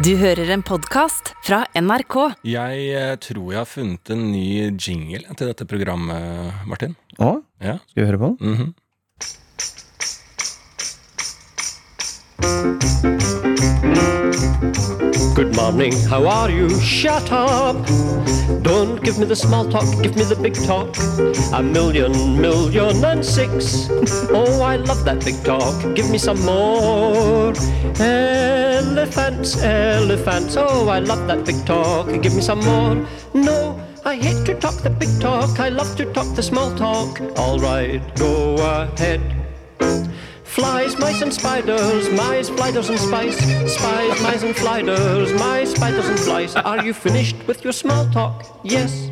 Du hører en podkast fra NRK. Jeg eh, tror jeg har funnet en ny jingle til dette programmet, Martin. Å, Ja. skal vi høre på den? mhm. Good morning, how are you? Shut up! Don't give me the small talk, give me the big talk. A million, million and six. Oh, I love that big talk. Give me some more. Elephants, elephants. Oh, I love that big talk. Give me some more. No, I hate to talk the big talk. I love to talk the small talk. All right, go ahead. Flies, mice and spiders, mice, spiders and spice, spies, mice and sliders, mice, spiders and flies. Are you finished with your small talk? Yes.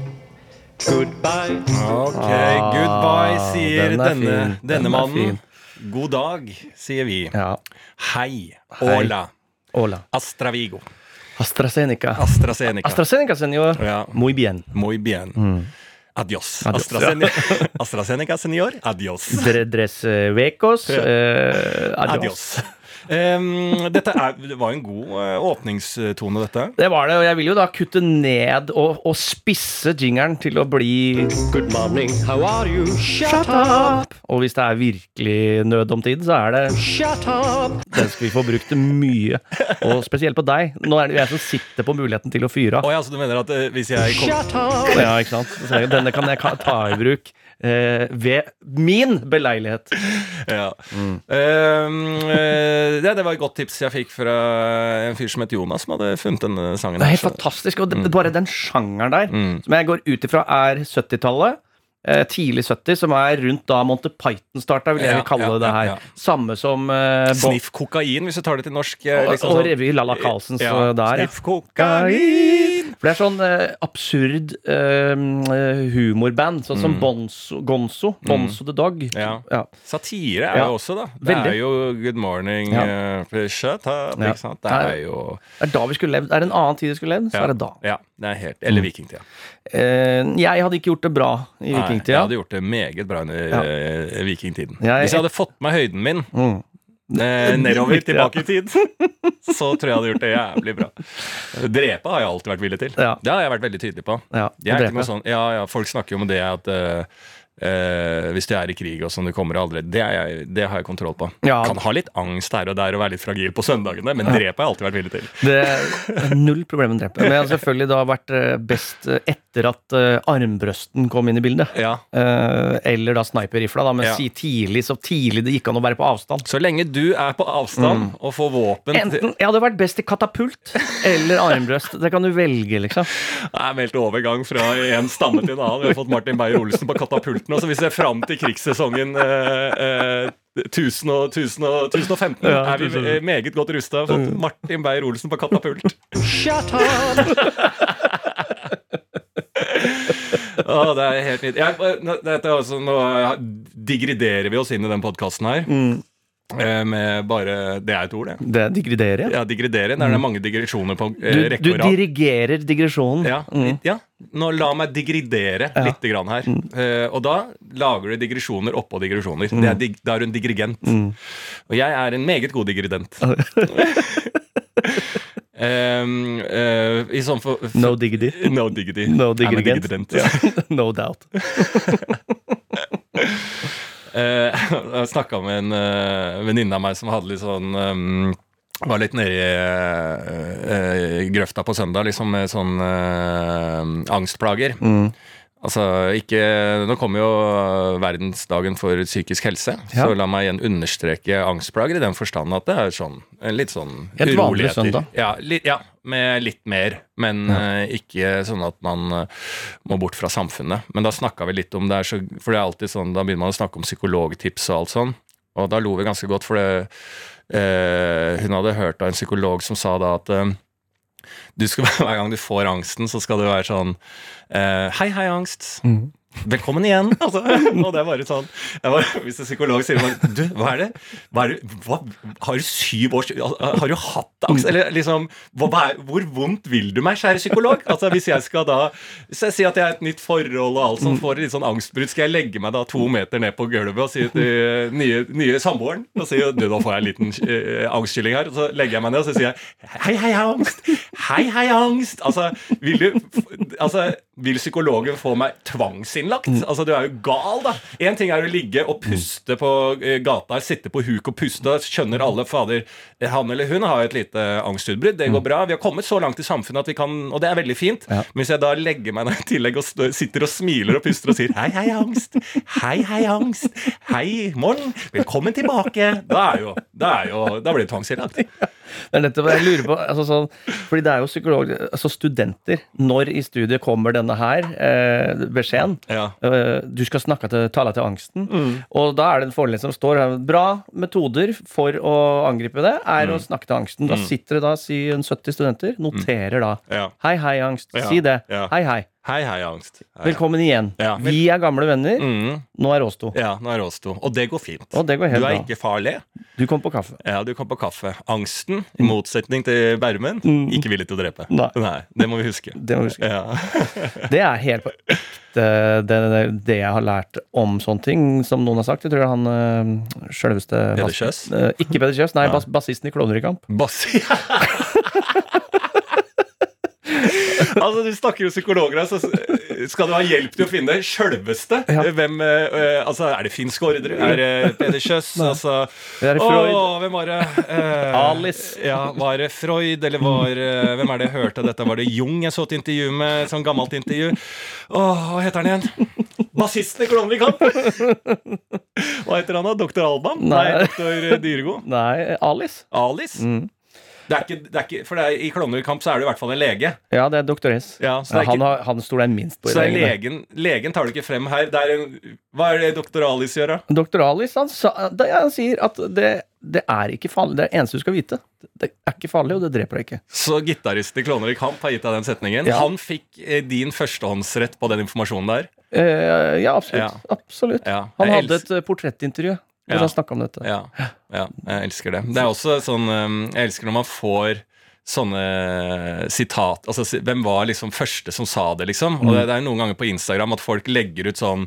Goodbye. Ok, goodbye, sier Ah, den er denne, fin. Den er mannen. God dag, sier vi. Ja. Hei. Hei. Hola. Hola. AstraVigo. AstraZeneca. AstraZeneca. AstraZeneca, senor. Ja. Muy bien. Muy bien. Adios. Adios. AstraZeneca, AstraZeneca senor. Adios. Dres eh, vecos. eh, adios. Adios. Em, dette er, det var en god eh, åpningstone, dette. Det var det, og jeg vil jo da kutte ned og, og spisse jingeren til å bli Good morning, how are you? Shut up! Og hvis det er virkelig nød om tid, så er det Shut up! Den skal vi få brukt mye. Og spesielt på deg. Nå er det jeg som sitter på muligheten til å fyre av. Oh, ja, så du mener at eh, hvis jeg kom, Shut up! Ja, ikke sant? Så Denne kan jeg ta i bruk ved min beleilighet. ja. Em, Uh, det, det var et godt tips jeg fikk fra en fyr som het Jonas, som hadde funnet denne sangen. Det er helt fantastisk. Og det, bare den sjangeren der, Mm. som jeg går ut ifra er 70-tallet. Eh, tidlig 70, som er rundt da Monty Python starta, vil jeg Ja, kalle ja, det her. ja. Samme som eh, Sniff kokain, hvis du tar det til norsk. eh, og, liksom og sånn. revy Lalla Carlsens Ja, der. Sniff kokain! For det er sånn eh, absurd eh, humorband, sånn som Mm. Bonzo, Gonzo. Bonzo the Dog. Satire er jo også, da. Det veldig. er jo Good morning, Ja. uh, shut up, ikke sant. Det er jo Det er da vi skulle levd. Er det en annen tid vi skulle levd, så er det da. Ja, det er helt Eller vikingtida. Eh, jeg hadde ikke gjort det bra i Nei, vikingtida. Jeg hadde gjort det meget bra under Ja. eh, vikingtiden. Jeg- Hvis jeg hadde fått med høyden min Mm. eh, nedover, tilbake i tid, så tror jeg hadde gjort det jævlig bra. Drepe har jeg alltid vært villig til. Ja. Det har jeg vært veldig tydelig på. Ja, Jeg sånn, ja, ja, Folk snakker jo om det at eh, eh, hvis du er i krig og sånn, du kommer aldri Det, er jeg, det har jeg kontroll på. Ja. Kan ha litt angst her og der og være litt fragil på søndagene, men drepe har jeg alltid vært villig til. Det er null problem med drepe. Men jeg har selvfølgelig da vært eh, best eh, etter at armbrøsten kom inn i bildet. Ja. Uh, eller da sniperrifla, men Ja. si tidlig, så tidlig det gikk an å være på avstand. Så lenge du er på avstand og får våpen Enten, Jeg hadde vært best i katapult eller armbrøst. Det kan du velge, liksom. Det er meldt overgang fra en stamme til en annen. Vi har fått Martin Beyer-Olsen på katapulten. Og så vi ser fram til krigssesongen eh, eh, 1000 og, 1000 og 1015. Ja, er vi meget godt rusta. Fått Martin Beyer-Olsen på katapult. Shut up! Å, det er helt nytt. Dette er altså, nå digriderer vi oss inn i den podkasten her. Mm. Med bare Det er et ord, det. Det digriderer, digridere? Ja, digridere. Det er det mange digresjoner på eh, Du, rekke og rad. dirigerer digresjonen. Ja, ja. Nå la meg digridere Ja. litt grann her. Eh, og da lager du digresjoner oppå digresjoner. Det er dig, da er du en digrigent. Og jeg er en meget god digrident. um, uh, I sånn for, for No diggity. No diggity. No digrident. Ja. no doubt. uh, jeg snakka med en uh, venninne av meg som hadde litt sånn um, var litt nedi eh, grøfta på søndag, liksom med sånn eh, angstplager. Mm. Altså, ikke Nå kommer jo verdensdagen for psykisk helse, Ja. så la meg igjen understreke angstplager i den forstand at det er sånn litt sånn Helt vanlig søndag. Ja, litt, ja, med litt mer, men eh, ikke sånn at man uh, må bort fra samfunnet. Men da snakka vi litt om det, så, for det er alltid sånn, da begynner man å snakke om psykologtips og alt sånn, og da lo vi ganske godt, for det, hun hadde hørt av en psykolog som sa da at eh, skal, hver gang du får angsten, så skal du være sånn eh, Hei, hei, angst. Velkommen igjen! Altså, og det er bare sånn jeg bare, Hvis en psykolog sier bare, Du, hva er det? Hva er det hva, har du syv års Har du hatt angst? Eller liksom hva, er, Hvor vondt vil du meg, kjære psykolog? Altså Hvis jeg skal da Hvis jeg sier at jeg er et nytt forhold og alt sånt, får litt sånn angstbrudd, skal jeg legge meg da to meter ned på gulvet og si til nye, nye samboeren og si du, nå får jeg en liten eh, angstkylling her, og så legger jeg meg ned og så sier jeg hei, hei, angst! Hei, hei, angst! Altså, vil du Altså, vil psykologen få meg tvangsinnlagt? Altså, du er jo gal, da. Én ting er å ligge og puste på eh, gata, sitte på huk og puste, og skjønner alle fader Han eller hun har et lite angstutbrudd, det går bra. Vi har kommet så langt i samfunnet at vi kan Og det er veldig fint. Ja. Men hvis jeg da legger meg ned i tillegg og sitter og smiler og puster og sier hei, hei, angst. Hei, hei, angst. Hei, morgen. Velkommen tilbake. Da er jo Da, er jo, da blir det tvangsinnlagt. Det er nettopp jeg lurer på altså sånn, Fordi det er jo psykolog, altså studenter. Når i studiet kommer denne her eh, beskjeden? Ja. Eh, du skal snakke til, tale til angsten. Og da er det en foreleser som står her. Bra metoder for å angripe det er å snakke til angsten. Da sitter det da si 70 studenter, noterer da. Ja. Hei, hei, angst. Si det. Hei, hei. Hei, hei, angst. Hei. Velkommen igjen. Ja, Vi er gamle venner. Mm. Nå er oss to. Ja, nå er oss to. Og det går fint. Og det går helt du er bra. ikke farlig. Du kom på kaffe. Ja, du kom på kaffe. Angsten, i motsetning til Bærumen, ikke villig til å drepe. Nei. Nei. Det må vi huske. Det må vi huske. Ja. Det er helt på ekte det, det, det jeg har lært om sånne ting, som noen har sagt. Jeg tror han øh, sjølveste Peder Kjøs? øh, Ikke Peder Kjøs, nei, bass, bassisten i kamp Bassi. altså, du snakker jo psykologer så skal du ha hjelp til å finne sjølveste. Ja. Hvem eh, Altså, er det finsk ordre? Er det Peder Kjøs? Altså Det er Freud. Åh, hvem var det? Uh, Alice. Ja, var det Freud, eller var uh, Hvem er det jeg hørte dette? Var det Jung jeg så et intervju med? Sånn gammelt intervju. Åh, hva heter han igjen? Bassisten i Klovner i kamp! Hva heter han da? Doktor Alban? Nei, Nei. doktor Dyregod. Nei, Alice. Alice? Mm. Det er ikke, det er ikke, for det er, I Klovner i kamp så er det i hvert fall en lege. Ja, det er doktor S. Ja, han, har, han står jeg minst på Så det er legen, legen tar du ikke frem her. Er en, hva er det doktor Alice gjør, da? Doktor Alice han, sa, det, han sier at det, det er ikke farlig. Det er det eneste du skal vite. Det er ikke farlig, og det dreper deg ikke. Så gitarist i Klovner i kamp har gitt deg den setningen. Ja. Han fikk eh, din førstehåndsrett på den informasjonen der. Eh, ja, absolutt. Absolutt. Han hadde et eh, portrettintervju hvor Ja. han om dette. Ja, ja, jeg elsker det. Det er også sånn um, Jeg elsker når man får sånne sitat Altså, hvem var liksom første som sa det, liksom? Og det, det er noen ganger på Instagram at folk legger ut sånn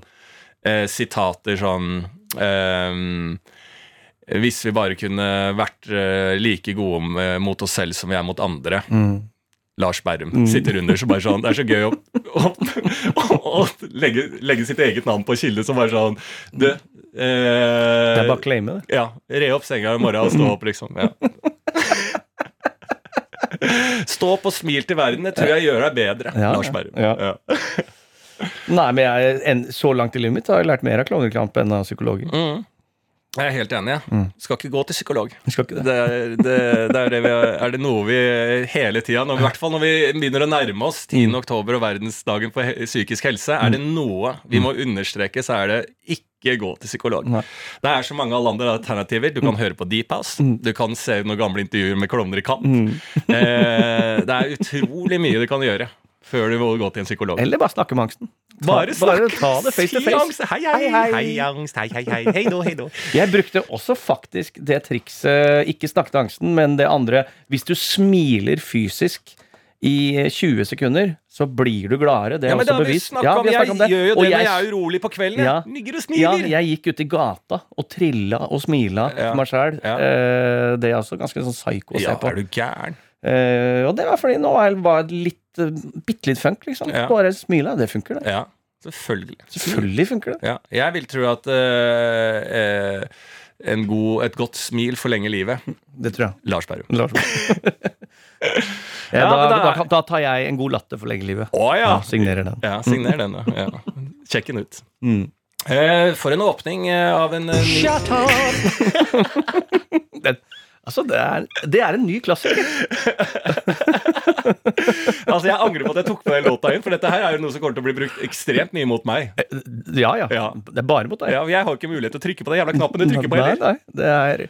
eh, sitater sånn eh, Hvis vi bare kunne vært eh, like gode eh, mot oss selv som vi er mot andre. Lars Berrum sitter under, så bare sånn Det er så gøy å, å, å, å legge, legge sitt eget navn på kilde som bare sånn Du eh, Det er bare å claime det. ja, re opp senga i morgen og stå opp, liksom. Ja. Stå opp og smil til verden. Det tror jeg gjør deg bedre, Ja, Lars Berrum. ja. Nei, men jeg, en, så langt i livet mitt har jeg lært mer av klovnekamp enn av psykologer. Mm. Jeg er helt enig. jeg. Skal ikke gå til psykolog. Skal ikke det. Det er det, det, er det, vi, er det noe vi hele tida I hvert fall når vi begynner å nærme oss 10. oktober og verdensdagen for psykisk helse, er det noe vi må understreke, så er det ikke gå til psykolog. Nei. Det er så mange alle andre alternativer. Du kan høre på Deep House. Du kan se noen gamle intervjuer med klovner i kamp. Eh, det er utrolig mye du kan gjøre før du må gå til en psykolog. Eller bare snakke med angsten. Bare bare ta det face to Si face. angst. Hei, hei, Hei, hei. angst. Hei, hei, hei. Hei då, hei då. Jeg brukte også faktisk det trikset, ikke snakke til angsten, men det andre Hvis du smiler fysisk i 20 sekunder, så blir du gladere. Det er Ja, også snakket om. vi har Jeg om det. gjør jo det når jeg- jeg er urolig på kvelden. Ja. Nygger og smiler. Ja, jeg gikk ut i gata og trilla og smila Ja. for meg sjæl. Ja. Eh, det er også ganske sånn psyko å Ja, se på. Ja, er du gæren? Eh, og det var fordi nå var jeg litt bitte litt funk, liksom. Ja. Bare smile. Det funker, det. Ja, selvfølgelig. Selvfølgelig funker det. Ja, jeg vil tro at uh, uh, en god, et godt smil forlenger livet. Det tror jeg. Lars Berrum. Lars. ja, Ja, da, da, da tar jeg en god latter for livet. Å Ja, ja! signerer den. Ja, Signer den. Ja. Sjekk den ut. Mm. Uh, for en åpning eh, av en eh, Shut up! Den, altså, det er, det er en ny klassiker. Altså, Jeg angrer på at jeg tok med den låta inn, for dette her er jo noe som kommer til å bli brukt ekstremt mye mot meg. Ja, ja. Ja. Det er bare mot deg. Ja, jeg har ikke mulighet til å trykke på den jævla knappen du trykker på Nei, heller. nei, det er,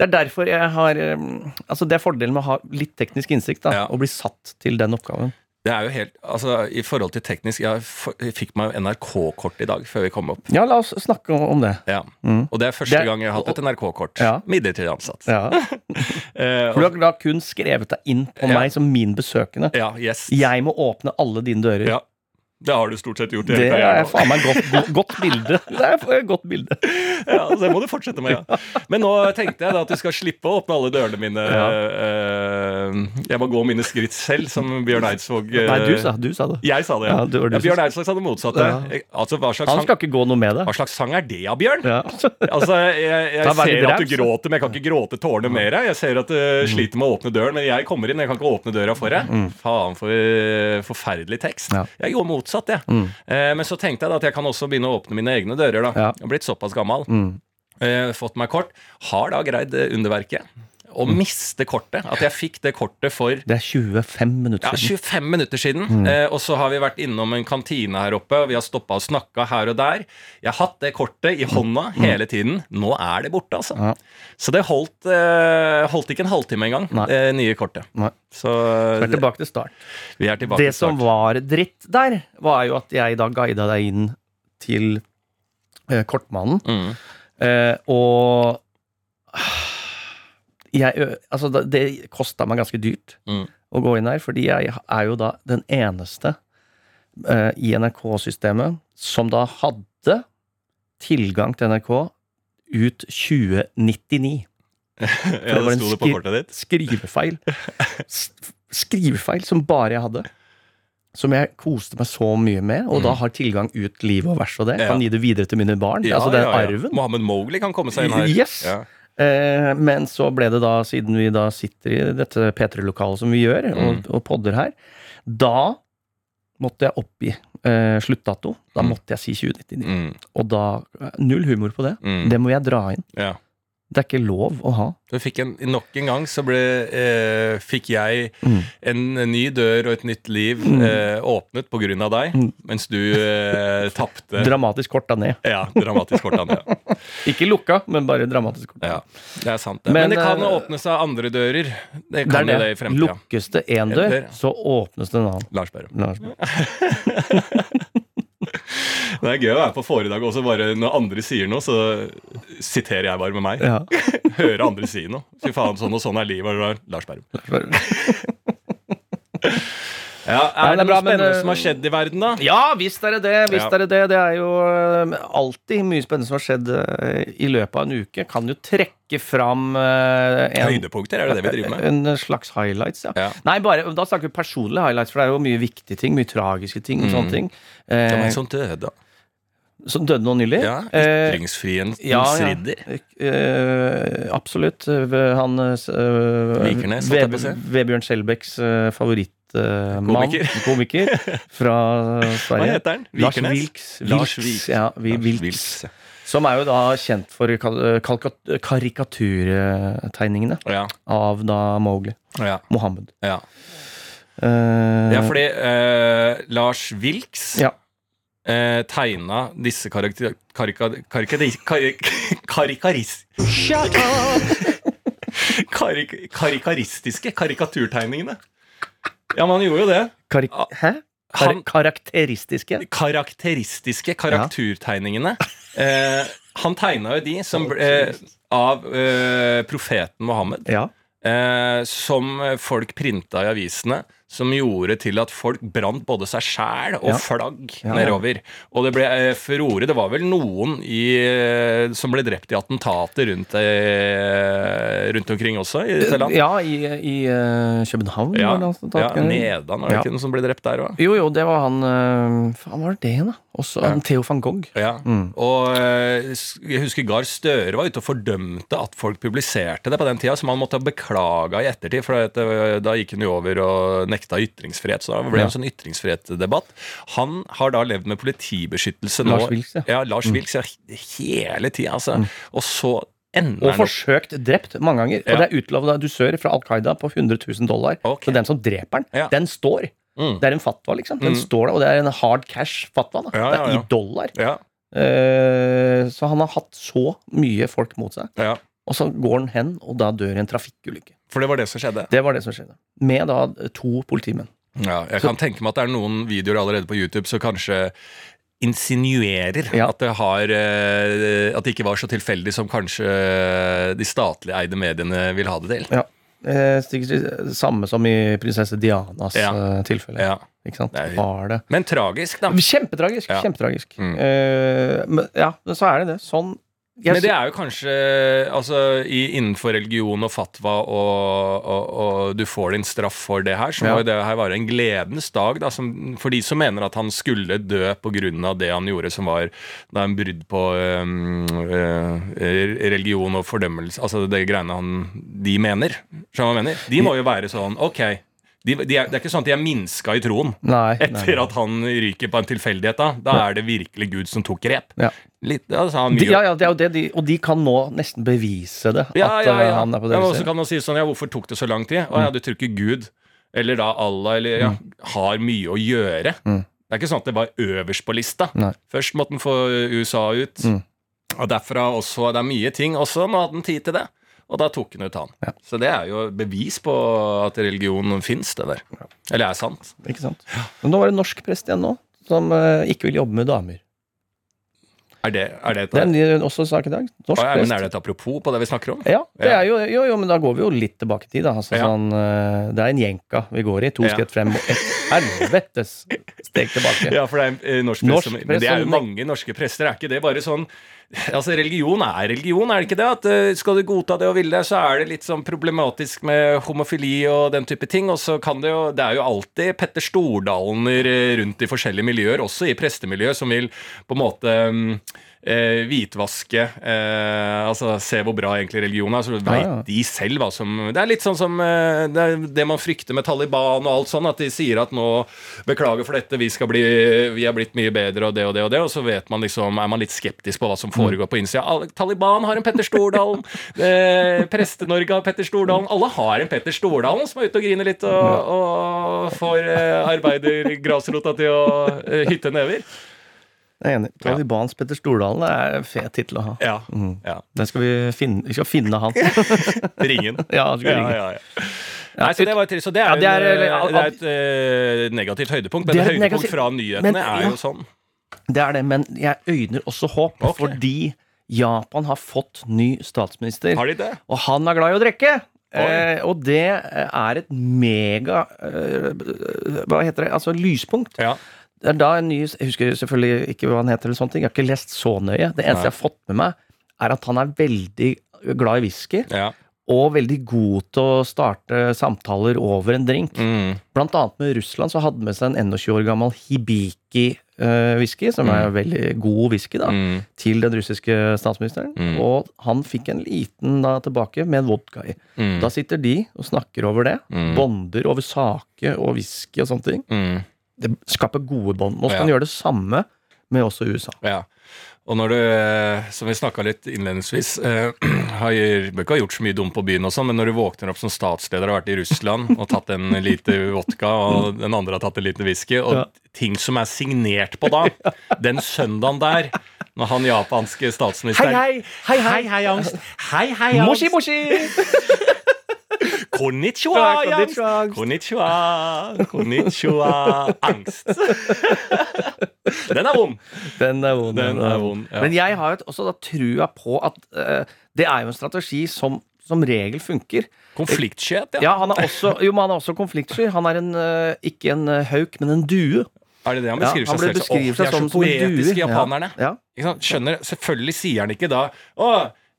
det er derfor jeg har um, Altså, det er fordelen med å ha litt teknisk innsikt, da, Ja. og bli satt til den oppgaven. Det er jo helt Altså, i forhold til teknisk Jeg, fikk meg NRK-kort i dag før vi kom opp. Ja, la oss snakke om det. Ja. Mm. Og det er første Det- gang jeg har hatt et NRK-kort. Ja. Midlertidig ansatt. Ja. For du har da kun skrevet deg inn på Ja. meg som min besøkende. ja, yes. Jeg må åpne alle dine dører. Ja. Det har du stort sett gjort. i Det hele er faen meg godt, godt, bilde. Det er et godt bilde. Ja, så det må du fortsette med, ja. Men nå tenkte jeg da at du skal slippe å åpne alle dørene mine. Ja. jeg må gå mine skritt selv, som Bjørn Eidsvåg eh, Nei, du sa, du sa det. Jeg sa det, ja. Ja, det du ja Bjørn Eidsvåg sa det motsatte. Ja. Altså, hva slags, Han sang, skal ikke gå noe med det. hva slags sang er det av Bjørn? Ja. Altså, jeg, jeg ser at du gråter, men jeg kan ikke gråte tårene mer. Jeg ser at du sliter med å åpne døren, men jeg kommer inn. Jeg kan ikke åpne døra for deg. Faen for eh, forferdelig tekst. Ja. Jeg går motsatt, jeg. Eh, men så tenkte jeg da at jeg kan også begynne å åpne mine egne dører. da Ja. Jeg har blitt såpass gammel. Mm. Eh, fått meg kort. Har da greid underverket. Å miste kortet. At jeg fikk det kortet for Det er 25 minutter siden. ja, 25 minutter siden. Eh, og så har vi vært innom en kantine her oppe, og vi har stoppa og snakka her og der. Jeg har hatt det kortet i hånda hele tiden. Nå er det borte, altså. Ja. Så det holdt, eh, holdt ikke en halvtime engang, det nye kortet. Nei. Så Så er tilbake til start. vi er tilbake Det til som var dritt der, var jo at jeg da guida deg inn til eh, Kortmannen. Mm. Eh, og jeg, altså, det kosta meg ganske dyrt Mm. å gå inn her, fordi jeg er jo da den eneste uh, i NRK-systemet som da hadde tilgang til NRK ut 2099. Ja, det var en skri- Skrivefeil. Skrivefeil som bare jeg hadde. Som jeg koste meg så mye med, og da har tilgang ut livet og vers og det. Mm. Ja. Kan gi det videre til mine barn. altså den arven. Mohammed Mowgli kan komme seg inn her. Yes. Eh, men så ble det da, siden vi da sitter i dette P3-lokalet som vi gjør, og, Mm. og podder her, da måtte jeg oppgi eh, sluttdato. Da Mm. måtte jeg si 2099. Mm. Og da Null humor på det. Mm. Det må jeg dra inn. Ja. Det er ikke lov å ha. Du fikk en, nok en gang så ble, eh, fikk jeg Mm. en ny dør og et nytt liv eh, åpnet på grunn av deg, Mm. mens du eh, tapte Dramatisk korta ned. Ja, dramatisk kortan, ned. Ikke lukka, men bare dramatisk korta ja. Det er sant, det. Men, Men, det kan eh, åpne seg andre dører. Det kan er det. det i fremtida. Lukkes det én En dør, så åpnes det en annen. Lars Berrum. Lars. Det er gøy å være på foredrag også, bare når andre sier noe, så siterer jeg bare med meg. Ja. Hører andre si noe. Fy faen, sånn og sånn er livet. og Lars Berrum. Ja, er det er det bra, noe spennende men, som har skjedd i verden, da? Ja, visst er det det. Visst Ja. er det det. Det er jo eh, alltid mye spennende som har skjedd eh, i løpet av en uke. Kan jo trekke fram eh, en, Høydepunkter, er det det vi driver med? en slags highlights, ja. Ja. Nei, bare, da snakker vi personlige highlights, for det er jo mye viktige ting. Mye tragiske ting. Mm. Sånne ting. Det var Eh, en sånn død, da. Som døde nå nylig. Ja, Eh, Ytringsfrihetens ja, ja. ridder. Eh, absolutt. Eh, Han uh. Vebjørn Skjelbæks uh, favorittmann. Komiker. komiker fra Sverige. Hva heter han? Lars? Vilks. Lars Vilks. Ja, Vi- Vilks. Vilks. Som er jo da kjent for karikaturtegningene Ja, av da Mowgli. ja, Mohammed. ja. Uh, ja fordi uh, Lars Vilks Ja. Eh, tegna disse karakter... Karika, karika, karikaris, karik, karikaristiske karikaturtegningene. Ja, men han gjorde jo det. karik Hæ? Kar karakteristiske? karakteristiske karakturtegningene. Eh, han tegna jo de som ble, av eh, profeten Mohammed. Ja. Eh, som folk printa i avisene. Som gjorde til at folk brant både seg sjæl og flagg Ja, ja. nedover. Og det ble eh, furore. Det var vel noen i, eh, som ble drept i attentater rundt, eh, rundt omkring også i Thailand? Ja, i, i København. Ja, var det ja, Nedan, var det ikke noen som ble drept der òg? Jo, jo, det var han Faen, var det det, da? Også Ja. Theo van Gogh. Ja. Mm. Og jeg husker Gahr Støre var ute og fordømte at folk publiserte det på den tida, som han måtte ha beklaga i ettertid, for da gikk han jo over og nekta ytringsfrihet. Så det ble Ja. en sånn ytringsfrihetsdebatt. Han har da levd med politibeskyttelse nå. Lars Wilks, ja. Mm. Ja, Lars Vilks, ja, hele tida, altså. Og så ender Og forsøkt drept mange ganger. Ja. Og det er utlovd dusør fra Al Qaida på 100 000 dollar. Okay. Så den som dreper den, Ja. den står. Mm. Det er en fatwa, liksom. Den Mm. står der, og det er en hard cash-fatwa. da. Ja, Det ja, er ja. i dollar. Ja, Eh, så han har hatt så mye folk mot seg. Og så går han hen, og da dør i en trafikkulykke. For det var det som skjedde. Det var det som skjedde. Med da to politimenn. Ja, jeg kan tenke meg at det er noen videoer allerede på YouTube som kanskje insinuerer Ja. at, det har, eh, at det ikke var så tilfeldig som kanskje de statlig eide mediene vil ha det til. Ja. Eh, samme som i prinsesse Dianas Ja. eh, tilfelle. Ja. Ikke sant? Er- Var det. Men tragisk, da. Kjempetragisk. Kjempetragisk. Mm. Uh, men, ja, så er det det. Sånn Men det er jo kanskje altså, i, innenfor religion og fatwa, og, og, og du får din straff for det her, så Ja. må jo det her være en gledens dag da, som, for de som mener at han skulle dø pga. det han gjorde, som var da en brudd på um, uh, religion og fordømmelse, altså det greiene han, de mener. Skjønner du hva jeg mener? De må jo være sånn Ok. De, de er, det er ikke sånn at de er minska i troen Nei. nei, etter nei. at han ryker på en tilfeldighet. Da Da er det virkelig Gud som tok grep. Ja. Litt, altså, De, ja, ja, det er jo det de, og de kan nå nesten bevise det. ja, at ja, eh, ja. han er på ja, men også kan man si sånn, ja, hvorfor tok det så lang tid? Å ja, du tror ikke Gud, eller da Allah, eller ja, har mye å gjøre. Mm. Det er ikke sånn at det var øverst på lista. Nei. Først måtte den få USA ut, Mm. og derfra også, det er mye ting, også nå hadde den tid til det. Og da tok han ut han. Ja. Så det er jo bevis på at religionen fins, det der. Eller er sant. Ikke sant? Men nå var det norsk prest igjen nå, som eh, ikke vil jobbe med damer. Er det, er det et, Det er en også sak i dag. Norsk ja, men er det et apropos på det vi snakker om? Ja, er jo, jo, jo, men da går vi jo litt tilbake i tid. Da. Altså, Ja. sånn, eh, det er en jenka vi går i. To Ja. skritt frem og et helvetes steg tilbake. Ja, for det er en eh, norsk, Norsk prest, som, men det er jo mange norske prester. Er ikke det bare sånn Altså, Religion er religion, er det ikke det? At eh, Skal du godta det og ville det, så er det litt sånn problematisk med homofili og den type ting. Og så kan det jo Det er jo alltid Petter Stordalener eh, rundt i forskjellige miljøer, også i prestemiljøet, som vil på en måte mm, eh, hvitvaske eh, Altså se hvor bra egentlig religion er. Så veit ja. de selv hva som Det er litt sånn som eh, det, det man frykter med Taliban og alt sånn, at de sier at nå beklager for dette, vi bli Vi er blitt mye bedre og det og det og det, og så vet man liksom Er man litt skeptisk på hva som foregår på innsida. Taliban har en Petter Stordalen, eh, Preste-Norge har Petter Stordalen. Alle har en Petter Stordalen som er ute og griner litt og, og får eh, arbeidergrasrota til å eh, hytte never. Jeg er enig. Talibans Petter Stordalen er en fet tittel å ha. Ja. Mm. ja. Den skal vi finne, vi skal finne han. Ringen. ja, Ja, ringe. ja, ja. Nei, så det var trist. Så det er, det er, en, eh, det er et uh, negativt høydepunkt. Men Det er et høydepunkt negativ... fra nyhetene men, er jo sånn. Det er det, men jeg øyner også håp, okay. fordi Japan har fått ny statsminister. Har de det? Og han er glad i å drikke! Eh, og det er et mega eh, Hva heter det? Altså lyspunkt. Ja. Det er da en ny Jeg husker selvfølgelig ikke hva han heter, eller sånne ting. Jeg har ikke lest så nøye. Det eneste Nei. jeg har fått med meg, er at han er veldig glad i whisky. ja. Og veldig god til å starte samtaler over en drink. Mm. Blant annet med Russland så hadde med seg en 21 år gammel Hibiki-whisky, som er veldig god whisky, da, Mm. til den russiske statsministeren. Mm. Og han fikk en liten da tilbake med en vodka i. Mm. Da sitter de og snakker over det. Mm. Bonder over sake og whisky og sånne ting. Det skaper gode bånd. Nå skal Ja. han gjøre det samme med også USA. Ja. Og når du, eh, som vi snakka litt innledningsvis, eh, har, bør ikke ha gjort så mye dumt på byen, og sånn, men når du våkner opp som statsleder og har vært i Russland og tatt en liter vodka, og den andre har tatt en liten whisky, og Ja. ting som er signert på da, den søndagen der, når han japanske Hei, statsministeren hei! Hei, hei! hei, angst! Hei, hei, angst! Moshi, moshi! Konnichiwa, Ja, konnichiwa, angst. Konnichiwa, angst. Den er vond! Den er vond. Den er vond, ja. Men jeg har jo også da trua på at uh, det er jo en strategi som som regel funker. Konfliktsky, ja. Ja, han er også, jo, men han er også konfliktsky. Han er en, eh, ikke en eh, hauk, men en due. Er det det han Ja, beskriver han seg selv som? Åh, de er så poetiske, japanerne. Ja. Skjønner, Selvfølgelig sier han ikke da Å,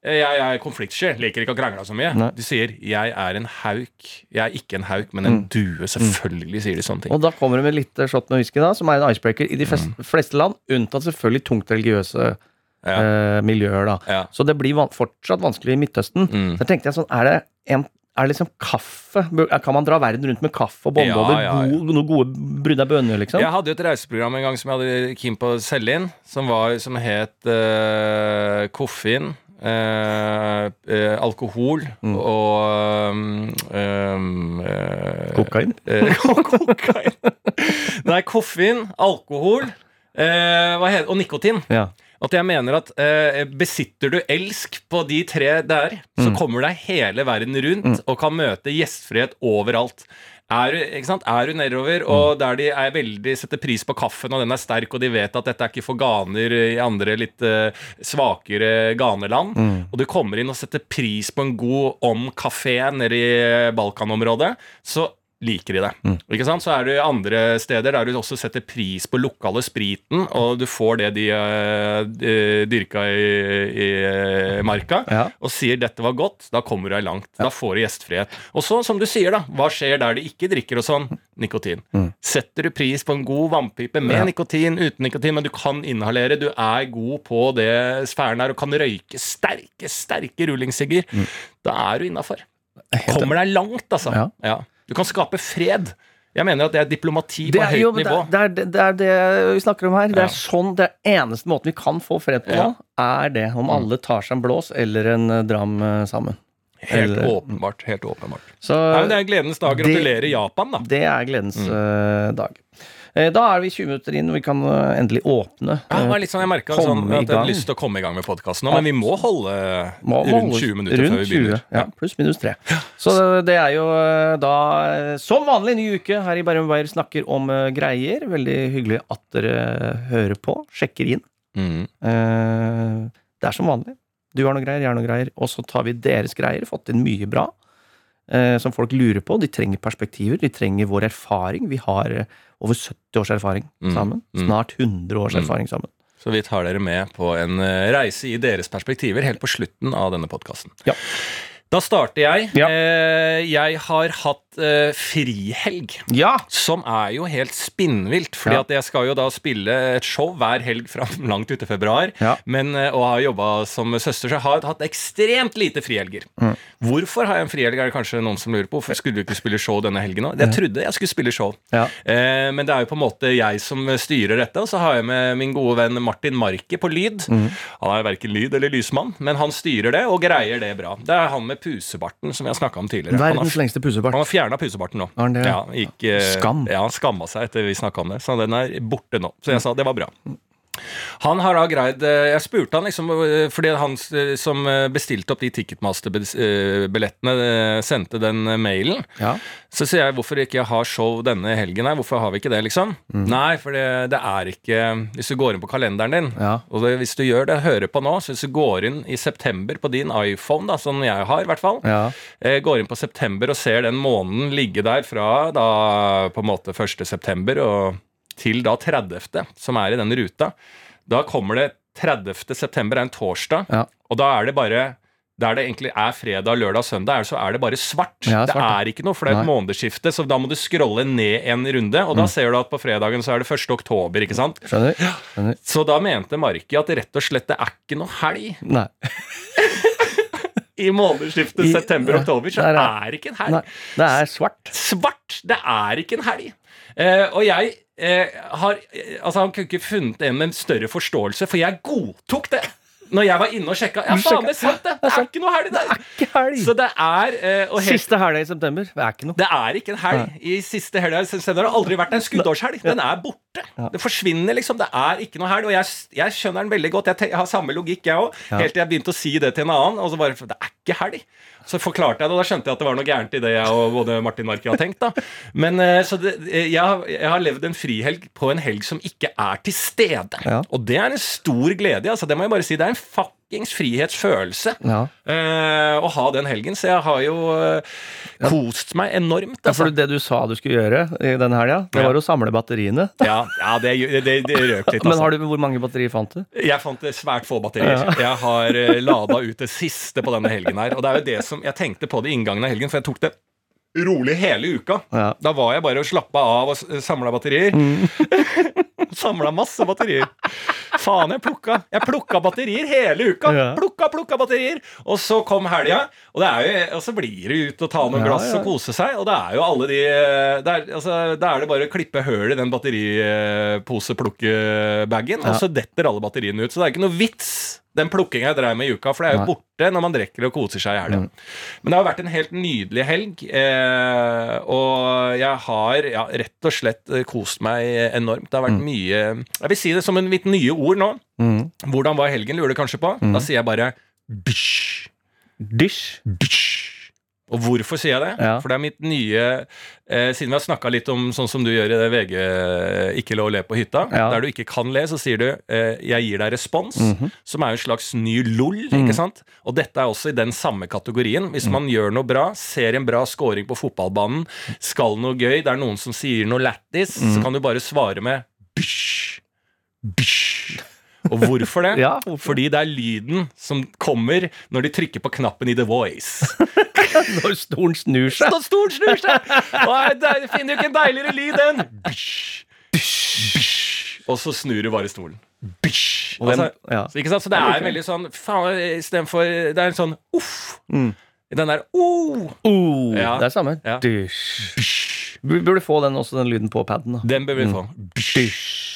jeg er konfliktsky, liker ikke å krangle så mye. Nei. De sier 'jeg er en hauk'. Jeg er ikke en hauk, men en due. Selvfølgelig sier de sånne ting. Og da kommer det med litt eh, shot med whisky, da, som er en icebreaker i de fleste, fleste land, unntatt selvfølgelig tungt religiøse Ja. eh, miljøer. da. Ja. Så det blir van fortsatt vanskelig i Midtøsten. Mm. Så tenkte jeg sånn, er det, en, er det liksom kaffe? Kan man dra verden rundt med kaffe og bonde Ja, ja, ja. Noen gode brudda bønner, liksom? Jeg hadde jo et reiseprogram en gang som jeg hadde keen på å selge inn, som, var, som het uh, Koffein. Eh, eh, alkohol Mm. og um, eh, Kokain? Eh, kokain. Nei, koffein, alkohol eh, heter, og nikotin. Ja. At jeg mener at eh, besitter du elsk på de tre der, så kommer deg hele verden rundt og kan møte gjestfrihet overalt. Er du, er nedover, og der de er veldig setter pris på kaffen, og den er sterk, og de vet at dette er ikke for ganer i andre litt uh, svakere ganeland, og du kommer inn og setter pris på en god om-kafé nede i Balkanområdet, så liker de det. Ikke sant? Så er det andre steder der du også setter pris på lokale spriten, og du får det de de dyrka i, i eh, marka, Ja. og sier 'dette var godt', da kommer du deg langt. Da får du gjestfrihet. Og så, som du sier, da, hva skjer der de ikke drikker og sånn? Nikotin. Setter du pris på en god vannpipe med Ja. nikotin, uten nikotin, men du kan inhalere, du er god på det sfæren her, og kan røyke sterke, sterke rullingsigger, da er du innafor. Kommer deg langt, altså. Ja. Du kan skape fred. Jeg mener at det er diplomati Det på er, høyt jo, det, nivå. er, det, er, det er det vi snakker om her. Det er sånn, det er eneste måten vi kan få fred på Ja. er det om alle tar seg en blås eller en eh, dram eh, sammen. Helt Eller- åpenbart. helt åpenbart. Så Nei, det er gledens dag. det- Gratulerer, Japan, da. det er gledens Mm. eh, dag. Eh, da er vi 20 minutter inn, og vi kan eh, endelig åpne. Ja, det eh, var litt sånn, jeg merka sånn, at jeg hadde lyst til å komme i gang med podkasten nå, men vi må holde må- rundt 20 minutter rundt før vi begynner. 20, Ja, pluss minus 3. Så det er jo eh, da eh, som vanlig ny uke her i Bærum Beyer snakker om eh, greier. Veldig hyggelig at dere hører på, sjekker inn. Mm. Eh, det er som vanlig. Du har noe greier, jeg har noe greier. Og så tar vi deres greier. Fått inn mye bra eh, som folk lurer på. De trenger perspektiver. De trenger vår erfaring. Vi har eh, over 70 års erfaring Mm, sammen. mm. Snart 100 års Mm. erfaring sammen. Så vi tar dere med på en eh, reise i deres perspektiver helt på slutten av denne podkasten. Ja. Da starter jeg. Ja. Eh, jeg har hatt eh, frihelg. Ja! Som er jo helt spinnvilt, fordi Ja. at jeg skal jo da spille et show hver helg fra langt ut i februar. Ja. Men, eh, og har jobba som søster, så jeg har hatt ekstremt lite frihelger. Mm. Hvorfor har jeg en frihelg, er det kanskje noen som lurer på. Hvorfor skulle du ikke spille show denne helgen òg? Jeg trodde jeg skulle spille show. Ja. Eh, men det er jo på en måte jeg som styrer dette, og så har jeg med min gode venn Martin Marki på lyd. Mm. Han er verken lyd eller lysmann, men han styrer det og greier det bra. Det er han med pusebarten som har snakka om tidligere. Verdens lengste pusebart. han har fjerna pusebarten nå. Ja, gikk, eh, Skam. Ja, skamma seg etter vi snakka om det, så den er borte nå. Så jeg sa det var bra. Han har da greid eh, Jeg spurte han liksom eh, Fordi han eh, som bestilte opp de Ticketmaster-billettene, sendte den mailen. Ja. Så sier jeg hvorfor ikke jeg har show denne helgen her? Hvorfor har vi ikke det, liksom? Mm. Nei, for det, det er ikke Hvis du går inn på kalenderen din, Ja. og det, hvis du gjør det, hører på nå, så hvis du går inn i september på din iPhone, da, som jeg har, i hvert fall, Ja. går inn på september og ser den måneden ligge der fra da på en måte 1. september og til da 30., som er i den ruta, da kommer det 30. september er en torsdag, Ja. og da er det bare der det egentlig er fredag, lørdag, søndag, så er det bare svart. Ja, det er ikke noe, for det er et Nei. månedsskifte, så da må du scrolle ned en runde, og da ser du at på fredagen så er det 1. oktober, ikke sant? Skjønner? Skjønner. Så da mente Marki at rett og slett det er ikke noe helg Nei. i månedsskiftet september-oktober, så er- er ikke en helg. Nei. Det er svart. Svart! Det er ikke en helg. Eh, og jeg eh, har eh, Altså, han kunne ikke funnet en med en større forståelse, for jeg godtok det. Når jeg var inne og sjekka. Ja, faen, det er sant, det! Det er ikke noe helg der. Ikke helg! Så det er eh, og helt, Siste helga i september. Det er ikke noe. Det er ikke en helg. I siste helga det har aldri vært en skuddårshelg. Den er borte. Det forsvinner, liksom. Det er ikke noe helg. Og jeg, jeg skjønner den veldig godt. Jeg, te- jeg har samme logikk, jeg òg. Helt til jeg begynte å si det til en annen. Og så bare Det er ikke helg. Så forklarte jeg det, og da skjønte jeg at det var noe gærent i det jeg og både Martin Marki har tenkt. da Men eh, så det, eh, jeg, har, jeg har levd en frihelg på en helg som ikke er til stede. Ja. Og det er en stor glede. Altså, det må jeg bare si. Det er en fuckings frihetsfølelse Ja. eh, å ha den helgen. Så jeg har jo eh, kost meg enormt. Ja, Altså. for det du sa du skulle gjøre i den helga, det Ja. var å samle batteriene. Ja, ja det, det, det, røk litt. Men Altså. har du, hvor mange batterier fant du? Jeg fant eh, svært få batterier. Jeg har uh, lada ut det siste på denne helgen her. Og det er jo det som jeg tenkte på det i inngangen av helgen, for jeg tok det rolig hele uka. Ja. Da var jeg bare og slappa av og samla batterier. samla masse batterier. Faen, jeg plukka Jeg plukka batterier hele uka. Plukka, plukka batterier. Og så kom helga, og, og så blir det ut og ta noen glass ja. og kose seg. Og det er jo alle de Da altså, Da er det bare å klippe høl i den batteriposeplukkebagen, ja. og så detter alle batteriene ut. Så det er ikke noe vits den plukkinga jeg dreiv med i uka, for det er jo Nei. borte når man drikker og koser seg i helga. Men det har vært en helt nydelig helg, eh, og jeg har ja, rett og slett eh, kost meg enormt. Det har vært mye Jeg vil si det som en mitt nye ord nå. Mm. Hvordan var helgen, lurer du kanskje på? Da sier jeg bare bysj. Dysj. Dysj. Og hvorfor sier jeg det? Ja. For det er mitt nye eh, Siden vi har snakka litt om sånn som du gjør i det VG Ikke lov å le på hytta, Ja. der du ikke kan le, så sier du eh, 'jeg gir deg respons', Mhm. som er en slags ny LOL, ikke sant? Og dette er også i den samme kategorien. Hvis Mm. man gjør noe bra, ser en bra scoring på fotballbanen, skal noe gøy, det er noen som sier noe lættis, Mm. så kan du bare svare med 'bysj', Dysj. Og hvorfor det? Ja, hvorfor? Fordi det er lyden som kommer når de trykker på knappen i The Voice. Når stolen snur seg. Når stolen snur seg! Og jeg finner jo ikke en deiligere lyd enn Bysj, bysj. Og så snur du bare stolen. Bish. Altså, ja. så, ikke sant? så det er veldig sånn Faen, istedenfor Det er en sånn uff. Mm. Den der oh. Oh, Ja. Det er samme. Ja. Bish. Vi burde få den også, den lyden på paden. Den bør vi få. Bysj.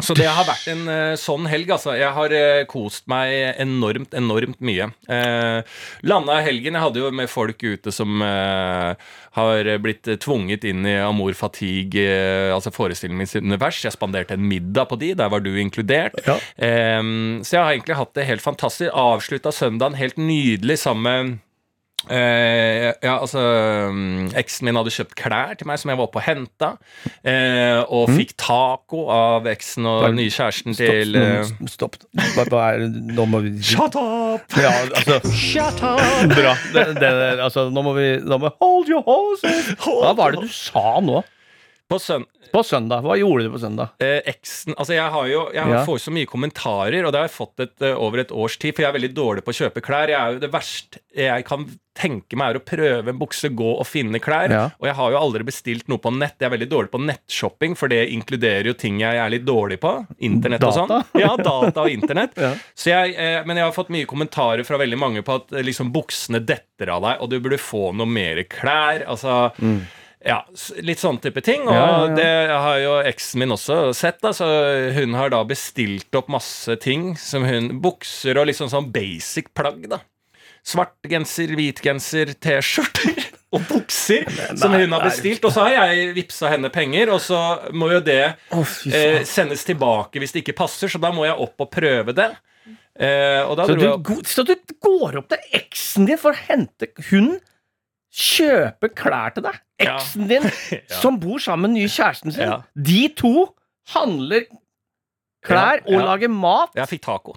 Så det har vært en uh, sånn helg, altså. Jeg har uh, kost meg enormt, enormt mye. Uh, Landa helgen Jeg hadde jo med folk ute som uh, har blitt eh, tvunget inn i Amour Fatigue, eh, altså forestillingens univers. Jeg spanderte en middag på de, der var du inkludert. Ja. Eh, så jeg har egentlig hatt det helt fantastisk. Avslutta søndagen helt nydelig sammen med Eh, ja, altså um, Eksen min hadde kjøpt klær til meg som jeg var oppe og henta. Uh, og fikk taco av eksen og den nye kjæresten til uh, Stopp. Nå må vi Shut up! Ja, altså Shut up! Bra. Det, det, altså, nå må vi nå må, Hold your horses! Hva var det du sa nå? På søn... På søndag. Hva gjorde du på søndag? Eh, eksen Altså, jeg har jo Jeg har Ja. får så mye kommentarer, og det har jeg fått et, eh, over et års tid, for jeg er veldig dårlig på å kjøpe klær. Jeg er jo Det verste jeg kan tenke meg, er å prøve en bukse, gå og finne klær. Ja. Og jeg har jo aldri bestilt noe på nett. Jeg er veldig dårlig på nettshopping, for det inkluderer jo ting jeg er litt dårlig på. Internett og sånn. Ja, data og internett. Ja. Så jeg, eh, men jeg har fått mye kommentarer fra veldig mange på at eh, liksom buksene detter av deg, og du burde få noe mer klær. Altså ja, litt sånn type ting. Og. Ja, ja, ja. det har jo eksen min også sett. Da, så hun har da bestilt opp masse ting. Som hun Bukser og liksom sånn basic plagg, da. Svart genser, hvit genser, T-skjorter og bukser som hun har bestilt. Og så har jeg vippsa henne penger, og så må jo det oh, eh, sendes tilbake hvis det ikke passer, så da må jeg opp og prøve det. Eh, og da Så du, jeg så du går opp til eksen din for å hente Hun kjøper klær til deg. Ja. Eksen din, som bor sammen med den nye kjæresten sin. Ja. De to handler klær Ja, ja. og lager mat. Jeg fikk taco.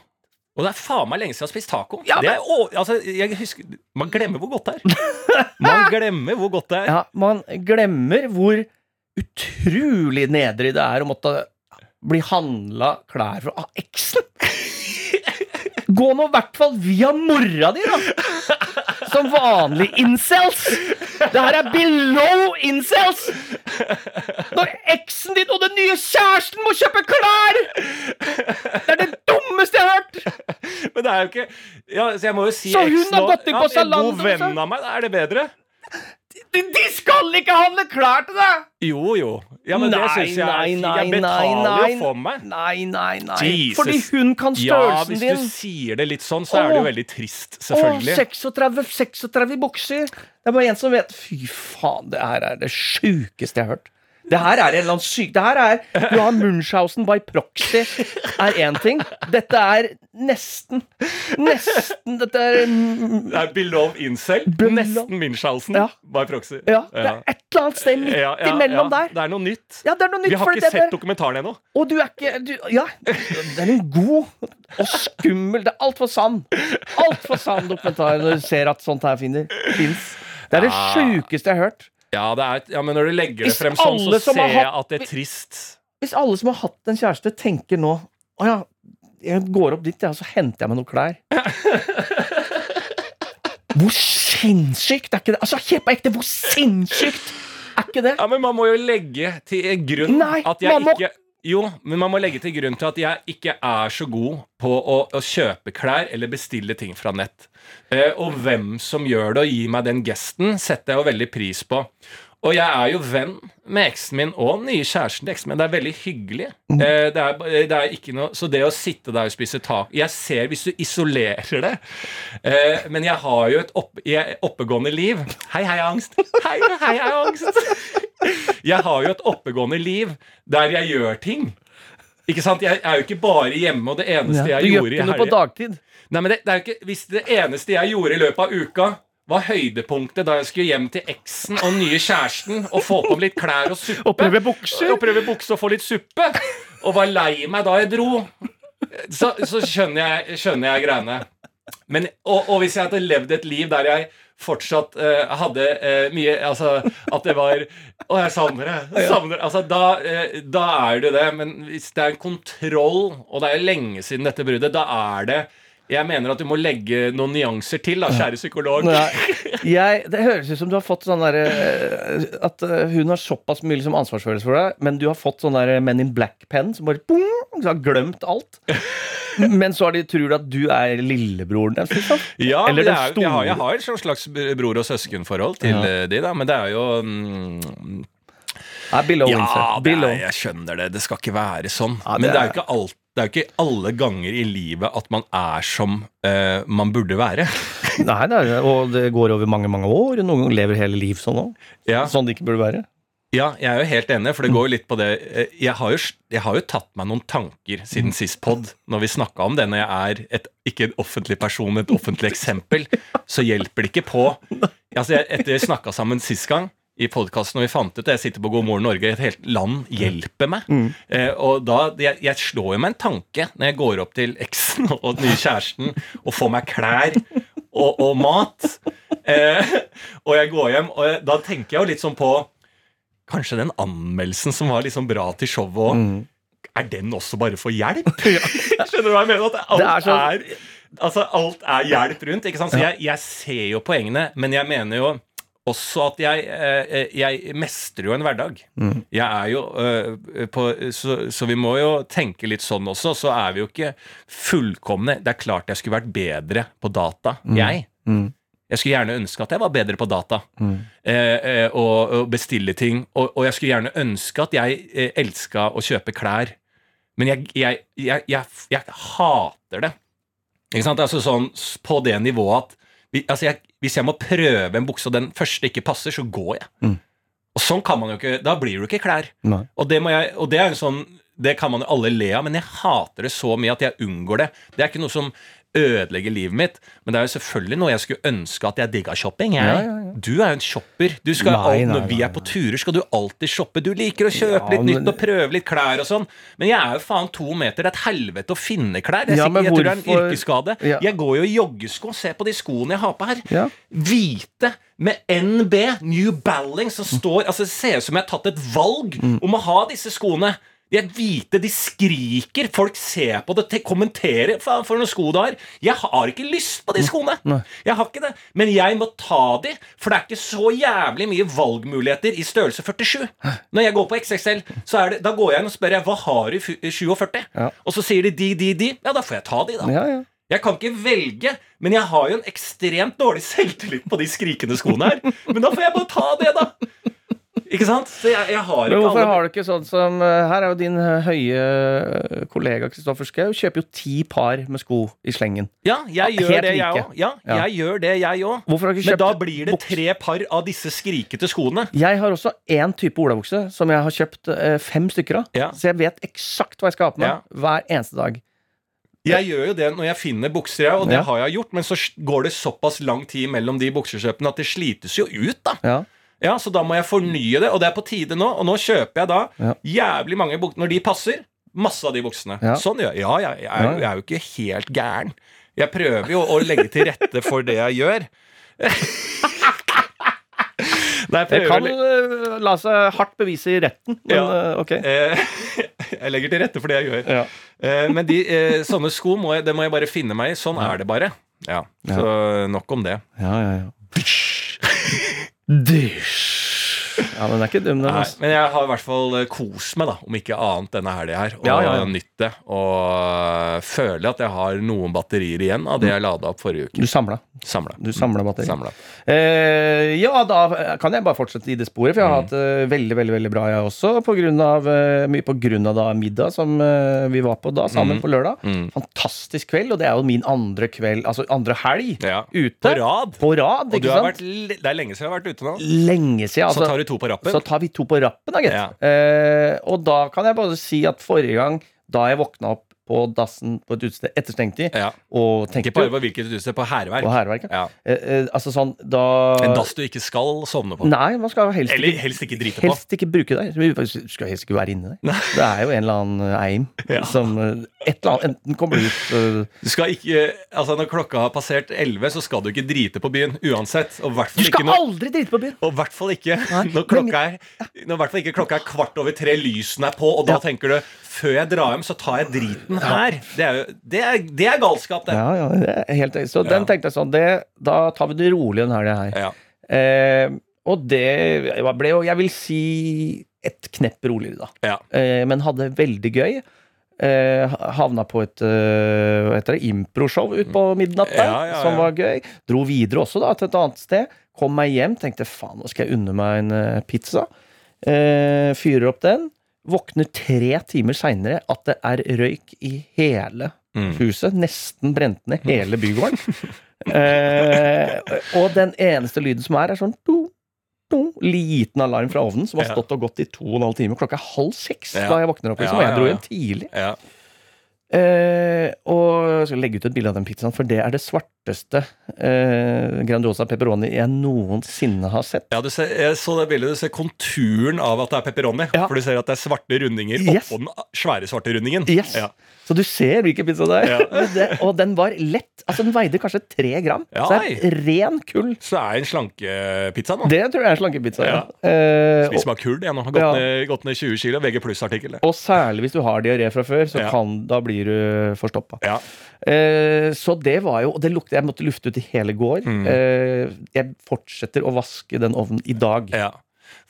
Og det er faen meg lenge siden jeg har spist taco. Ja, det er, å, altså, husker, man glemmer hvor godt det er. Man glemmer hvor godt det er. Ja, man glemmer hvor utrolig nedrig det er å måtte bli handla klær fra av eksen. Gå nå i hvert fall via mora di, da! Som vanlig incels. Det her er below incels! Når eksen din og den nye kjæresten må kjøpe klær! Det er det dummeste jeg har hørt! Men det er jo ikke ja, Så jeg må jo si Så hun eksen har gått inn på ja, Zalando, En god venn av meg, er det bedre? De, de skal ikke handle klær til deg! Jo, jo. Ja, men det Nei, syns jeg nei, nei, Jeg betaler nei, jo for meg. Nei, nei, nei. Jesus. Fordi hun kan størrelsen din. Ja, hvis hvis din. du sier det litt sånn, så er det jo veldig trist, Å, Åh, 36, 36 bukser. Det er bare en som vet Fy faen, det her er det sjukeste jeg har hørt. Det her er en eller annen syk... Det her er Du har Munchhausen by proxy, er én ting. Dette er nesten Nesten Dette er mm, Det er below incel. Below- Nesten Munchhausen Ja. by proxy. Ja, det er et eller annet sted midt Ja, imellom der. Det er noe nytt. Ja, det er noe nytt Vi har ikke sett der. dokumentaren ennå. Og du er ikke du, Ja, Den er en god og skummel Det er altfor sann. Altfor sann dokumentar når du ser at sånt her finner fins. Det er det sjukeste jeg har hørt. Ja, det er, ja, men når du legger det frem sånn, så ser jeg hatt- at det er trist. Hvis alle som har hatt en kjæreste, tenker nå Å ja, jeg går opp dit, ja, så henter jeg meg noen klær. Hvor sinnssykt er ikke det? Altså, helt på ekte, hvor sinnssykt er ikke det? Ja, men man må jo legge til grunn Nei, at jeg må- ikke Jo, men man må legge til grunn til at jeg ikke er så god på å, å kjøpe klær eller bestille ting fra nett. Eh, og hvem som gjør det og gir meg den gesten, setter jeg jo veldig pris på. Og jeg er jo venn med eksen min og den nye kjæresten til eksen min. Det er veldig hyggelig. Mm. Eh, det, er, det er ikke noe Så det å sitte der og spise tak Jeg ser hvis du isolerer det eh, Men jeg har jo et opp, jeg, oppegående liv. Hei, hei, angst. Hei, hei, hei, angst. Jeg har jo et oppegående liv der jeg gjør ting. Ikke sant? Jeg er jo ikke bare hjemme, og det eneste Ja. jeg Du gjør ikke noe på dagtid. Nei, men det, det er jo ikke Hvis det eneste jeg gjorde i løpet av uka var høydepunktet da jeg skulle hjem til eksen og nye kjæresten og få på litt klær og suppe. Og prøve bukser. Og prøve bukse og få litt suppe. Og var lei meg da jeg dro. Så, så skjønner, jeg, skjønner jeg greiene. Men, og, og hvis jeg hadde levd et liv der jeg fortsatt uh, hadde uh, mye Altså at det var Å, jeg savner det. Savner. Altså, da, uh, da er det det. Men hvis det er en kontroll, og det er lenge siden dette bruddet, da er det jeg mener at du må legge noen nyanser til, da, kjære psykolog. Jeg, det høres ut som du har fått sånn derre At eh, hun har såpass mye liksom ansvarsfølelse for deg, men du har fått sånn der Men in Black-penn som bare boom, så har glemt alt. Men så har de, tror de at du er lillebroren deres, liksom. Ja, Eller den det er, jeg, har, et sånn slags bror- og søskenforhold til Ja. eh, de, da, men det er jo mm, Ja, det er, jeg skjønner det. Det skal ikke være sånn. Ja, men det det er er- jo ikke alt det er jo ikke alle ganger i livet at man er som uh, man burde være. Nei, nei, og det går over mange, mange år. Noen ganger lever hele liv sånn òg. Ja, Sånn det ikke burde være. ja, jeg er jo helt enig, for det går jo litt på det eh, Jeg har jo, jeg har jo tatt meg noen tanker siden sist pod, når vi snakka om det. Når jeg er et, ikke en offentlig person, men et offentlig eksempel, så hjelper det ikke på. Altså, jeg, etter vi snakka sammen sist gang i podkasten, og vi fant ut det, jeg sitter på God morgen Norge, et helt land hjelper meg. Eh, og da, jeg, jeg slår jo meg en tanke når jeg går opp til eksen og den nye kjæresten og får meg klær og, og mat. Eh, og jeg går hjem, og jeg, da tenker jeg jo litt sånn på Kanskje den anmeldelsen som var liksom bra til showet òg, er den også bare for hjelp? Skjønner du hva jeg mener? At alt er, er er, Altså, alt er hjelp rundt. ikke sant? Så jeg, jeg ser jo poengene, men jeg mener jo også at jeg, eh, jeg mestrer jo en hverdag. Jeg er jo eh, på så, så vi må jo tenke litt sånn også. Så er vi jo ikke fullkomne. Det er klart jeg skulle vært bedre på data, jeg. Jeg skulle gjerne ønske at jeg var bedre på data mm. eh, og, og bestille ting. Og, og jeg skulle gjerne ønske at jeg eh, elska å kjøpe klær. Men jeg, jeg, jeg, jeg, jeg hater det. Ikke sant? Altså sånn på det nivået at vi, altså jeg, Hvis jeg må prøve en bukse, og den første ikke passer, så går jeg. Mm. Og sånn kan man jo ikke Da blir du ikke klær. Og det, må jeg, og det er jo sånn Det kan man jo alle le av, men jeg hater det så mye at jeg unngår det. Det er ikke noe som ødelegger livet mitt, men det er jo selvfølgelig noe jeg skulle ønske at jeg digga shopping. Jeg. Ja, ja, ja. Du er jo en shopper. Du skal, Nei, alt, nei, når vi er på turer, skal du alltid shoppe. Du liker å kjøpe litt men- nytt og prøve litt klær og sånn. Men jeg er jo faen to meter. Det er et helvete å finne klær. Jeg, men jeg tror det er en yrkesskade. Jeg går jo i joggesko. Se på de skoene jeg har på her. Hvite med NB, New Balling, som står Altså, det ser ut som jeg har tatt et valg Mm. om å ha disse skoene. De er hvite, de skriker. Folk ser på det, te- kommenterer. Faen, for noen sko du har. Jeg har ikke lyst på de skoene. Nei. Jeg har ikke det. Men jeg må ta de, for det er ikke så jævlig mye valgmuligheter i størrelse 47. Når jeg går på XXL, så er det, da går jeg inn og spør jeg, hva har du i 47. Ja. Og så sier de de, de, de. Ja, da får jeg ta de, da. Ja, ja. Jeg kan ikke velge, men jeg har jo en ekstremt dårlig selvtillit på de skrikende skoene her. Men da får jeg bare ta det, da. Ikke sant? Så jeg, jeg har Men ikke hvorfor alle har du ikke sånn som eh, Her er jo din eh, høye eh, kollega Kristoffer Schou. Kjøper jo ti par med sko i slengen. Ja, jeg gjør Helt det, jeg like. òg. Ja, Ja. jeg gjør det, jeg òg. Hvorfor har du ikke Men da blir det tre par av disse skrikete skoene. Jeg har også én type olabukse som jeg har kjøpt fem stykker av. Ja. Så jeg vet eksakt hva jeg skal ha på meg hver eneste dag. Jeg gjør jo det når jeg finner bukser, og det Ja. har jeg gjort, men så går det såpass lang tid mellom de buksekjøpene at det slites jo ut, da. Ja. Ja, Så da må jeg fornye det, og det er på tide nå. Og nå kjøper jeg da Ja. jævlig mange bukser når de passer. Masse av de buksene. Ja. Sånn gjør. Ja, jeg, jeg, er, Ja, jeg er jo ikke helt gæren. Jeg prøver jo å legge til rette for det jeg gjør. Nei, Det kan eh, la seg hardt bevise i retten, men Ja. eh, ok. Eh, jeg legger til rette for det jeg gjør. Ja. Men de, sånne sko må jeg, det må jeg bare finne meg i. Sånn er det bare. Ja, Så nok om det. Ja, ja, ja. Dysj. Ja, men det er ikke dum, den. Nei, Altså. men jeg har i hvert fall eh, kost meg, da, om ikke annet denne helga her. Og Ja, ja, ja. nytt det. Og eh, føler at jeg har noen batterier igjen av det jeg lada opp forrige uke. Du samla. Samla. Du samla batterier. Samla. Eh, ja, da kan jeg bare fortsette i det sporet, for jeg har hatt det veldig veldig, veldig bra, jeg også. På grunn av, eh, mye på grunn av da middag som eh, vi var på da, sammen på lørdag. Mm. Fantastisk kveld, og det er jo min andre kveld, altså andre helg ute. På rad. På rad, Og du ikke har sant? vært, det er lenge siden jeg har vært ute nå. Lenge siden. Så Altså, tar du to på rappen. så tar vi to på rappen, da, gitt. Ja. Eh, og da kan jeg bare si at forrige gang, da jeg våkna opp på dassen på et utested etter stengtid. Ja. og tenkte Ikke bare på hvilket utested, på hærverk. på Ja. eh, eh, Altså sånn, da En dass du ikke skal sovne på. Nei, man skal helst Eller ikke helst ikke drite på. Helst ikke bruke der. Du skal helst ikke være inne der. Det er jo en eller annen eh, eim Ja. som eh, et eller annet, Enten kommer ut uh... Du skal ikke, altså Når klokka har passert 11, så skal du ikke drite på byen uansett. Og Du skal når, aldri drite på byen! og i hvert fall ikke når klokka er Når hvert fall ikke klokka er kvart over tre, lysene er på, og da tenker du før jeg drar hjem, så tar jeg driten her. Det er, jo, det er, det er galskap, det. Ja, ja, det er helt Så den tenkte jeg sånn det, Da tar vi det rolig den helga her. Ja. Eh, og det ble jo, jeg vil si, et knepp roligere, da. Ja. Eh, men hadde veldig gøy. Eh, havna på et uh, hva heter det, improshow ut på midnatt der, Ja, ja, som var gøy. Dro videre også da til et annet sted. Kom meg hjem, tenkte faen, nå skal jeg unne meg en eh, pizza. Eh, fyrer opp den. Våkner tre timer seinere at det er røyk i hele Mm. huset. Nesten brent ned hele bygården. eh, og den eneste lyden som er, er sånn do, do, liten alarm fra ovnen som har stått og gått i to og en halv time. Klokka er halv seks da jeg våkner opp. Liksom, og jeg dro igjen hjem tidlig. Ja. Eh, og jeg skal legge ut et bilde av den pizzaen, for det er det svarteste eh, Grandiosa pepperoni jeg noensinne har sett. Ja, du ser, jeg så det bildet, du ser konturen av at det er pepperoni. Ja. For du ser at det er svarte rundinger Yes. oppå den svære svarte rundingen. Yes. Ja. Så du ser hvilken pizza det er. Ja. Det, og den var lett. Altså Den veide kanskje tre gram. Ja, så det er ren kull. Så det er en slankepizza nå. Det tror jeg er slankepizza. Ja. Ja. Eh, Spiser meg kull, jeg nå. Har gått, Ja. ned, gått ned 20 kilo. VG pluss-artikkel. Og særlig hvis du har diaré fra før, så kan, da blir du forstoppa. Ja. Eh, så det var jo Og det lukter Jeg måtte lufte ut i hele går. Mm. Eh, jeg fortsetter å vaske den ovnen i dag. Ja.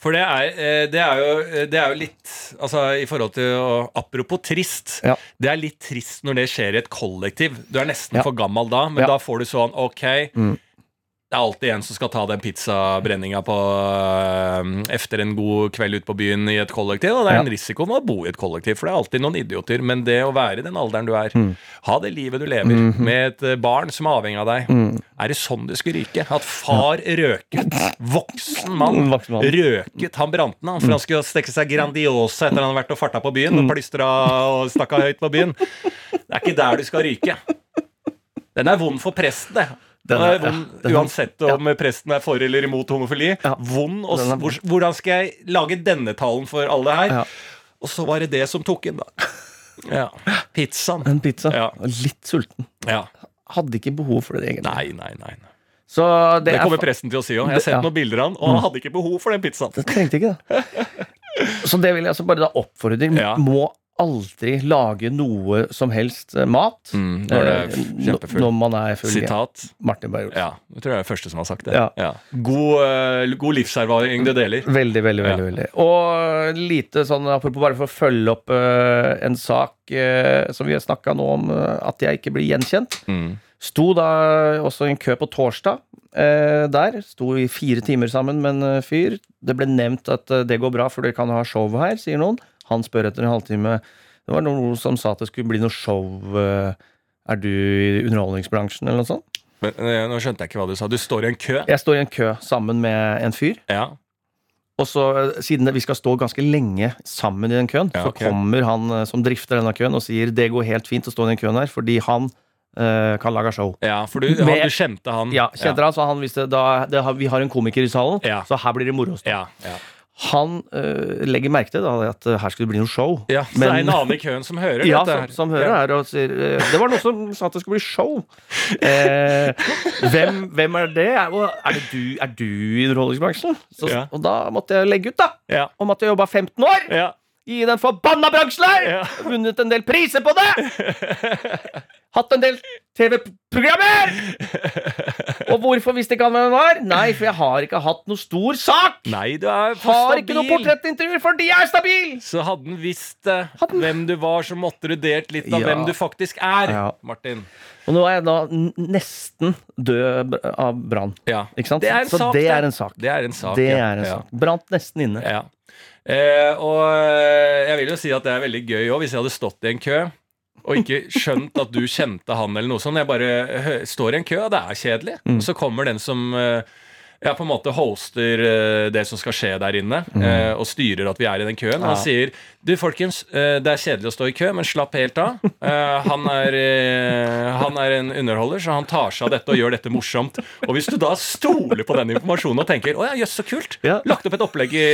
For det er, eh, det er, jo, det er jo litt Altså i forhold til Apropos trist. Ja. Det er litt trist når det skjer i et kollektiv. Du er nesten Ja. for gammel da, men Ja. da får du sånn Ok, Mm. Det er alltid en som skal ta den pizzabrenninga på øh, efter en god kveld ute på byen i et kollektiv. Og det er en risiko med å bo i et kollektiv, for det er alltid noen idioter. Men det å være i den alderen du er, Mm. ha det livet du lever, Mhm. med et eh, barn som er avhengig av deg, Mm. er det sånn det skulle ryke? At far røket, voksen mann, Voksen mann. røket han brant ned, for han skulle stekke seg Grandiosa etter han hadde vært og farta på byen Mm. og plystra og stakka høyt på byen. Det er ikke der du skal ryke. Den er vond for presten, det. Er- vond, ja, uansett om presten er for eller imot homofili. Ja. Vond. Og hvor, hvordan skal jeg lage denne talen for alle her? Ja. Og så var det det som tok inn, da. Ja. Pizzaen. En pizza. Ja. Litt sulten. Ja. Hadde ikke behov for det, egentlig. Nei, nei, nei. nei. Så det, Det er kommer presten til å si òg. Jeg har sett Ja. noen bilder av han, og han hadde ikke behov for den pizzaen. Det trengte ikke det. Så det vil jeg altså bare da oppfordre. Ja. Må aldri lage noe som helst eh, mat Mm, når det når man er full. Sitat. Martin Beyer-Olsen. Ja, jeg tror jeg er den første som har sagt det. Ja. God, eh, god livserfaring du deler. Veldig, veldig, Ja. veldig. veldig Og lite sånn, apropos bare for å følge opp uh, en sak uh, som vi har snakka nå om, uh, at jeg ikke blir gjenkjent. Mm. Sto da også i en kø på torsdag der. Sto i fire timer sammen med en fyr. Det ble nevnt at det går bra, for dere kan ha show her, sier noen. Han spør etter en halvtime. Det var noen som sa at det skulle bli noe show. eh, er du i underholdningsbransjen, eller noe sånt? Men, eh, nå skjønte jeg ikke hva du sa. Du står i en kø. Jeg står i en kø sammen med en fyr. Ja. Og så, eh, siden vi skal stå ganske lenge sammen i den køen, Ja, så kommer han som drifter denne køen og sier det går helt fint å stå i den køen her, fordi han eh, kan lage show. ja, for du, han, Med- du kjente han. Ja, kjente han, så han visste da, det, Vi har en komiker i salen, Ja. så her blir det moro å stå. Han eh, legger merke til da, at eh, her skulle det bli noe show. ja så Men- det er en annen i køen som hører Ja, dette som, som hører ja. her og sier eh, Det var noen som sa at det skulle bli show. Eh, hvem, hvem er det? Er, er, det du, er du i underholdningsbransjen? Så, Ja. Og da måtte jeg legge ut, da. Ja. Om at jeg jobba 15 år Ja. i den forbanna bransjen her! Ja. Vunnet en del priser på det! hatt en del TV-programmer! Og hvorfor visste ikke han hvem jeg var? Nei, for jeg har ikke hatt noe stor sak! Nei, du er for Har stabil. ikke noe portrettintervju fordi jeg er stabil! Så hadde han visst eh, Hadde hvem du var, så måtte du delt litt av Ja. hvem du faktisk er, Ja. Martin. Og nå er jeg da nesten død av brann. Ja. Ikke sant? Det Så sak, det er en sak. Det er en sak, Det ja. er en sak. Brant nesten inne. Ja. Eh, og eh, jeg vil jo si at det er veldig gøy òg, hvis jeg hadde stått i en kø og ikke skjønt at du kjente han eller noe sånt. Jeg bare står i en kø, og det er kjedelig. Mm. Og så kommer den som eh, ja, på en måte hoster eh, det som skal skje der inne, mm. og styrer at vi er i den køen. Mm. Ja. Han sier du folkens, eh, det er kjedelig å stå i kø, men slapp helt av. Eh, han, er, eh, han er en underholder, så han tar seg av dette og gjør dette morsomt. Og hvis du da stoler på den informasjonen og tenker å ja, jøss, så kult, lagt opp et opplegg i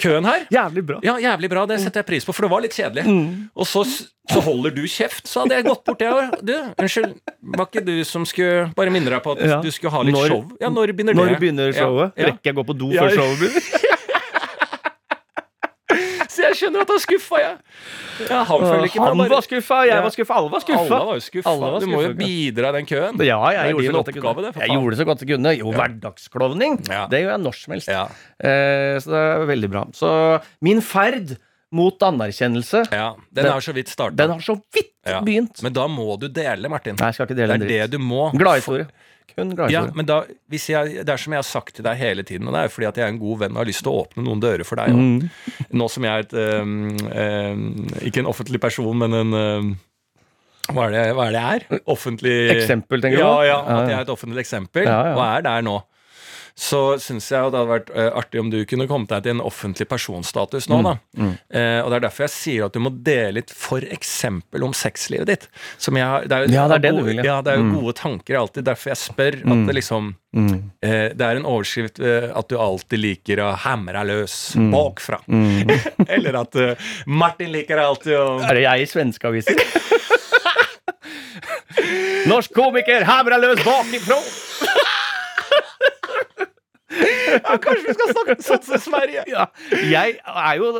køen her. Jævlig bra. Ja, jævlig bra. Det setter jeg pris på, for det var litt kjedelig. Og så, så holder du kjeft, så hadde jeg gått bort, jeg òg. Du, unnskyld, var ikke du som skulle Bare minne deg på at Ja. du skulle ha litt Når- show? Ja, når begynner Når det? begynner showet? Ja. Rekker jeg å gå på do før showet begynner? Så jeg skjønner at han er skuffa, jeg. Ja, han føler ikke Han var skuffa, jeg var skuffa, alle var skuffa. Alle var skuffa. Alle var Du må jo bidra i den køen. Ja, jeg Det gjorde så oppgave, det, Jeg gjorde det så godt jeg kunne. Jo, hverdagsklovning, det gjør jeg når som helst. Eh, så det er veldig bra. Så min ferd mot anerkjennelse, ja. Den Den- har så vidt starta. den har så vidt Ja. begynt. Men da må du dele, Martin. Nei, jeg skal ikke dele Det er det du må. Gladhistorie. Kun Ja, gladhistorie. men da, hvis jeg, Det er som jeg har sagt til deg hele tiden, og det er fordi at jeg er en god venn og har lyst til å åpne noen dører for deg. Mm. Nå som jeg er et um, um, Ikke en offentlig person, men en um, hva, er det, hva er det jeg er? Offentlig Eksempel, tenker du ja, ja, Ja, at jeg er et offentlig eksempel, Ja, ja. og er der nå. Så syns jeg at det hadde vært øh, artig om du kunne kommet deg til en offentlig personstatus nå, da. Mm, Eh, og det er derfor jeg sier at du må dele litt f.eks. om sexlivet ditt. Som jeg, det er, jo- Ja, det er det du vil, ja. Det er jo Mm. gode tanker alltid. Derfor jeg spør at det liksom Mm. Eh, Det er en overskrift eh, at du alltid liker å hamre løs Mm. bakfra. Eller at uh, Martin liker alltid å Er det jeg i svenske aviser? Norsk komiker hamrer løs bakifra! ja, Kanskje vi skal snakke som Sverige? Ja, jeg jo,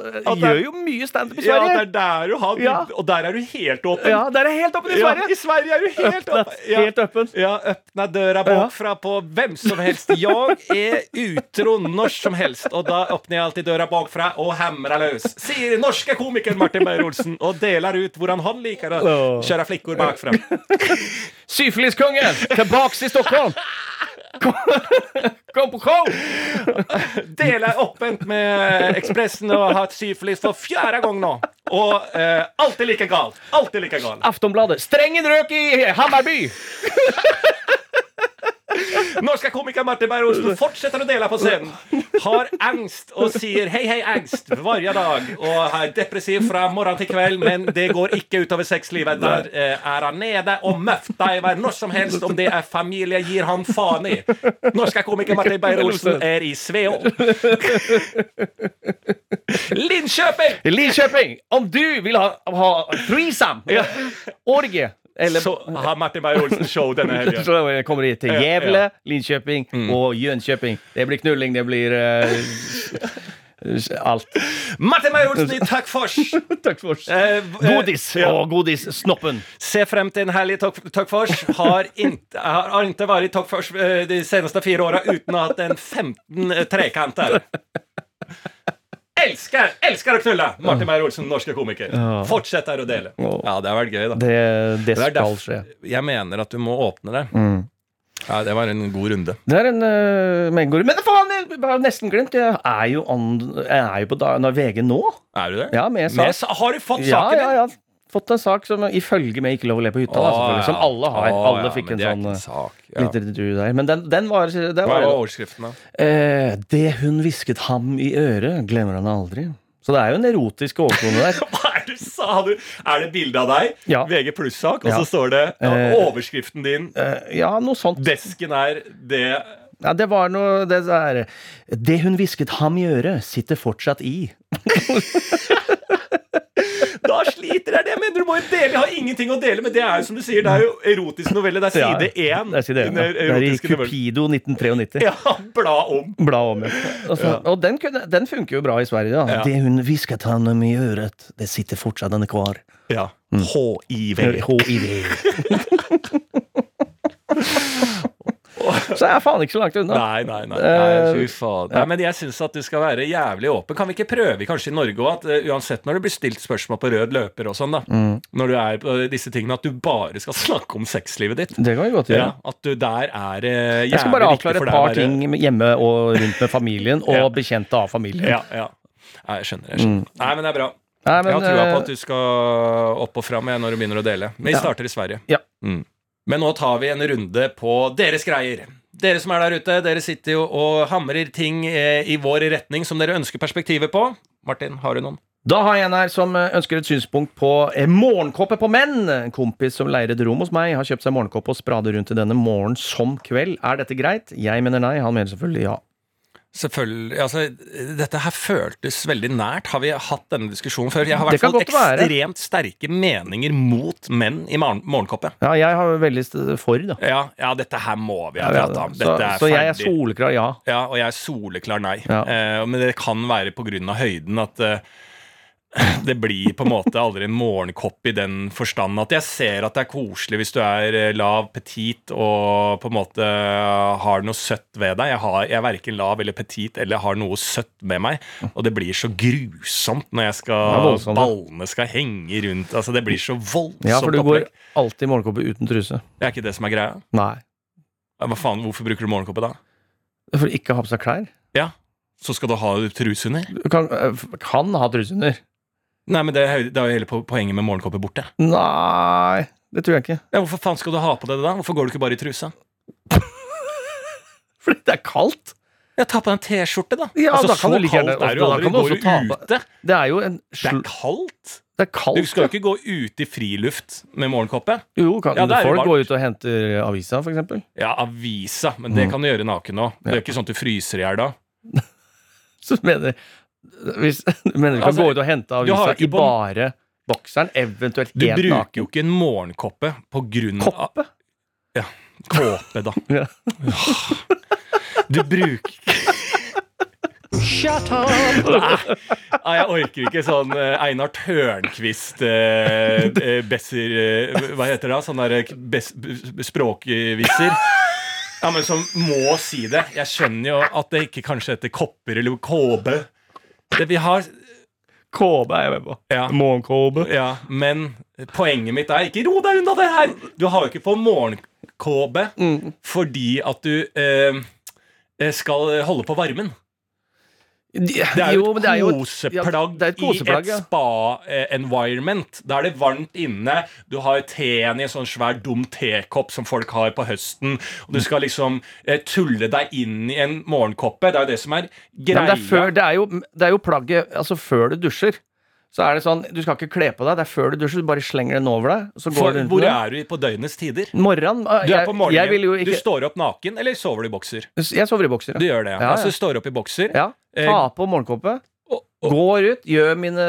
gjør jo mye standup i Ja, det Sverige. er der du har Ja. Og der er du helt åpen. Ja, der er helt åpen i Sverige. I Sverige er du helt åpen. Helt åpen. Ja, öppna døra bakfra på hvem som helst. Jeg er utro når som helst, og da åpner jeg alltid døra bakfra og hamrer løs. Sier norske komikeren Martin Beyer-Olsen og deler ut hvordan han liker å kjøre flikkord bakfra. Syfiliskongen tilbaks i Stockholm! Kom, på show! Deler åpent med Ekspressen og har hatt syfilis for fjerde gang nå. Og eh, alltid like gal. Alltid like gal. Aftonbladet. Strengen røk i Hammarby! Norske komiker Martin Beyer-Olsen fortsetter å dele på scenen. Har angst og sier hei, hei, angst hver dag. Og er depressiv fra morgen til kveld, men det går ikke utover sexlivet. Der eh, er han nede og møfter når som helst. Om det er familie, gir han faen i. Norske komiker Martin Beyer-Olsen er i Sveå. Linköping! Linköping! Om du vil ha, ha threesome, orgie eller Så har Martin Beyer-Olsen show denne helgen. Så kommer de til Gjevle. Linköping og Jönköping. Det blir knulling, det blir uh, alt. Martin Beyer-Olsen i Tuckfors Takk for oss. Eh, Godis ja. og godissnoppen. Se frem til en helg i Tok- Har ikke, har, ikke vært i Tuckfors eh, de seneste fire åra uten å ha hatt en 15 trekanter. Elsker, elsker å knulle! Martin Meyer-Olsen, norske komiker. Ja. Fortsetter å dele. Ja. Ja, det har vært gøy, da. Det, det Det skal skje. Jeg mener at du må åpne det. Mm. Ja, Det var en god runde. Det er en uh, megor. Men faen, jeg har nesten glemt. Jeg er jo, on, jeg er jo på da, VG nå. Er du det? Ja, med Med, sak. sa- har du fått saken saken ja, din? ja. Fått en sak som ifølge med Ikke lov å le på hytta, da, selvfølgelig. Som alle har. Åh, alle fikk ja, en sånn uh, sak. Ja. litteratur der. Men den, den var, det Hva var overskriften, da? eh, Det hun hvisket ham i øret, glemmer han aldri. Så det er jo en erotisk overtone der. Hva er det du sa? Du, er det bilde av deg? Ja. VG pluss-sak, og Ja. så står det ja, Eh, overskriften din Eh, ja, noe sånt. Desken er det Ja, det var noe Det der Det hun hvisket ham i øret, sitter fortsatt i. Da i det jeg mener! Du må jo dele, jeg har ingenting å dele, men det er jo som du sier, det er jo erotisk novelle. Det er side én. Det er, ja. det er i Cupido 1993. Ja, bla om. Bla om, ja. Altså, Og den, kunne, den funker jo bra i Sverige. Da. Ja. Det hun hvisket han i øret, det sitter fortsatt er kvar. Ja. HIV. HIV. Så jeg er faen ikke så langt unna. Nei, nei, nei. nei Eh, fy faen. Nei, men jeg syns at du skal være jævlig åpen. Kan vi ikke prøve kanskje i Norge òg, at uh, uansett når det blir stilt spørsmål på rød løper og sånn, da, Mm. når du er på disse tingene, at du bare skal snakke om sexlivet ditt? Det kan vi godt gjøre. Ja, at du der er uh, jævlig Jeg skal bare avklare et par ting hjemme og rundt med familien, og Ja. bekjente av familien. Ja, ja. Nei, jeg skjønner. jeg skjønner. Nei, men det er bra. Nei, men, jeg har trua på eh, at du skal opp og fram når du begynner å dele. Men vi starter i Sverige. Ja. Mm. Men nå tar vi en runde på deres greier. Dere som er der ute, dere sitter jo og hamrer ting eh, i vår retning som dere ønsker perspektivet på. Martin, har du noen? Da har jeg en her som eh, ønsker et synspunkt på eh, morgenkåpe på menn. En kompis som leier et rom hos meg, har kjøpt seg morgenkåpe og sprader rundt i denne morgen som kveld. Er dette greit? Jeg mener nei. Han mener selvfølgelig ja. Selvfølgelig, altså Dette her føltes veldig nært. Har vi hatt denne diskusjonen før? Jeg har i hvert fall være. ekstremt sterke meninger mot menn i Morgenkoppet. Ja, jeg har veldig for, da. Ja, ja, dette her må vi ha prata om. så, så jeg er soleklar ja. Ja, og jeg er soleklar nei. Ja. Eh, men det kan være av høyden at eh, det blir på en måte aldri en morgenkopp i den forstand at jeg ser at det er koselig hvis du er eh, lav, petit og på en måte eh, har noe søtt ved deg. Jeg, har, jeg er verken lav eller petit eller har noe søtt med meg. Og det blir så grusomt når jeg skal voldsomt, ballene skal henge rundt. Altså Det blir så voldsomt Ja, for du går alltid i morgenkåpe uten truse. Det er ikke det som er greia. Nei. Hva faen, Hvorfor bruker du morgenkåpe da? For ikke å ha på seg klær. Ja, Så skal du ha truse under? Du kan, eh, kan ha truse under. Nei, men det er, det er jo hele poenget med morgenkåpe borte. Nei, det tror jeg ikke. Ja, Hvorfor faen skal du ha på deg det da? Hvorfor går du ikke bare i trusa? Fordi det er kaldt. Ja, Ta på deg en T-skjorte, da. Ja, altså, da kan så du like gjerne- kaldt er det jo aldri. du Går du ta ute? Det er jo en Det er kaldt. Det er kaldt. Du skal jo ikke gå ut i friluft med morgenkåpe. Jo, kan, Ja, er folk går ut og henter avisa, for eksempel. Ja, avisa, men det Mm. kan du gjøre naken òg. Det er jo ikke sånn at du fryser i hjel da. Så du mener hvis, du mener du kan Altså, gå ut og hente avisa i bare bokseren, eventuelt Du bruker jo ikke en morgenkoppe på grunn av Koppe? Kåpe, da. Ja. Du bruker Shut up! Nei, jeg orker ikke sånn eh, Einar Tørnquist eh, eh, Besser eh, Hva heter det? Sånn der bes, b- språkviser. Ja, men som må si det. Jeg skjønner jo at det ikke kanskje heter kopper eller kåbe. Det vi har Kåbe er jeg med på. Ja. Morgenkåbe. Ja, men poenget mitt er Ikke ro deg unna det her! Du har jo ikke på morgenkåpe Mm. fordi at du eh, eh, skal holde på varmen. Det er jo jo et- koseplagg ja, det et koseplagg, i et spa-environment. Da er det varmt inne. Du har teen i en sånn svær, dum tekopp som folk har på høsten. Og du skal liksom eh, tulle deg inn i en morgenkoppe. Det er jo det som er greia. men det, er før, det, er jo, det er jo plagget Altså, før du dusjer, så er det sånn Du skal ikke kle på deg. Det er før du dusjer. Du bare slenger den over deg. Så går For, du rundt hvor med er du på døgnets tider? Morgen, Du er på morgenen. jo Du står opp naken, eller sover du i bokser? Jeg sover i bokser. Du gjør det, ja. Ja, ja. Altså, du står opp i bokser. ja. Eh, Ta på morgenkåpe. Går ut, gjør mine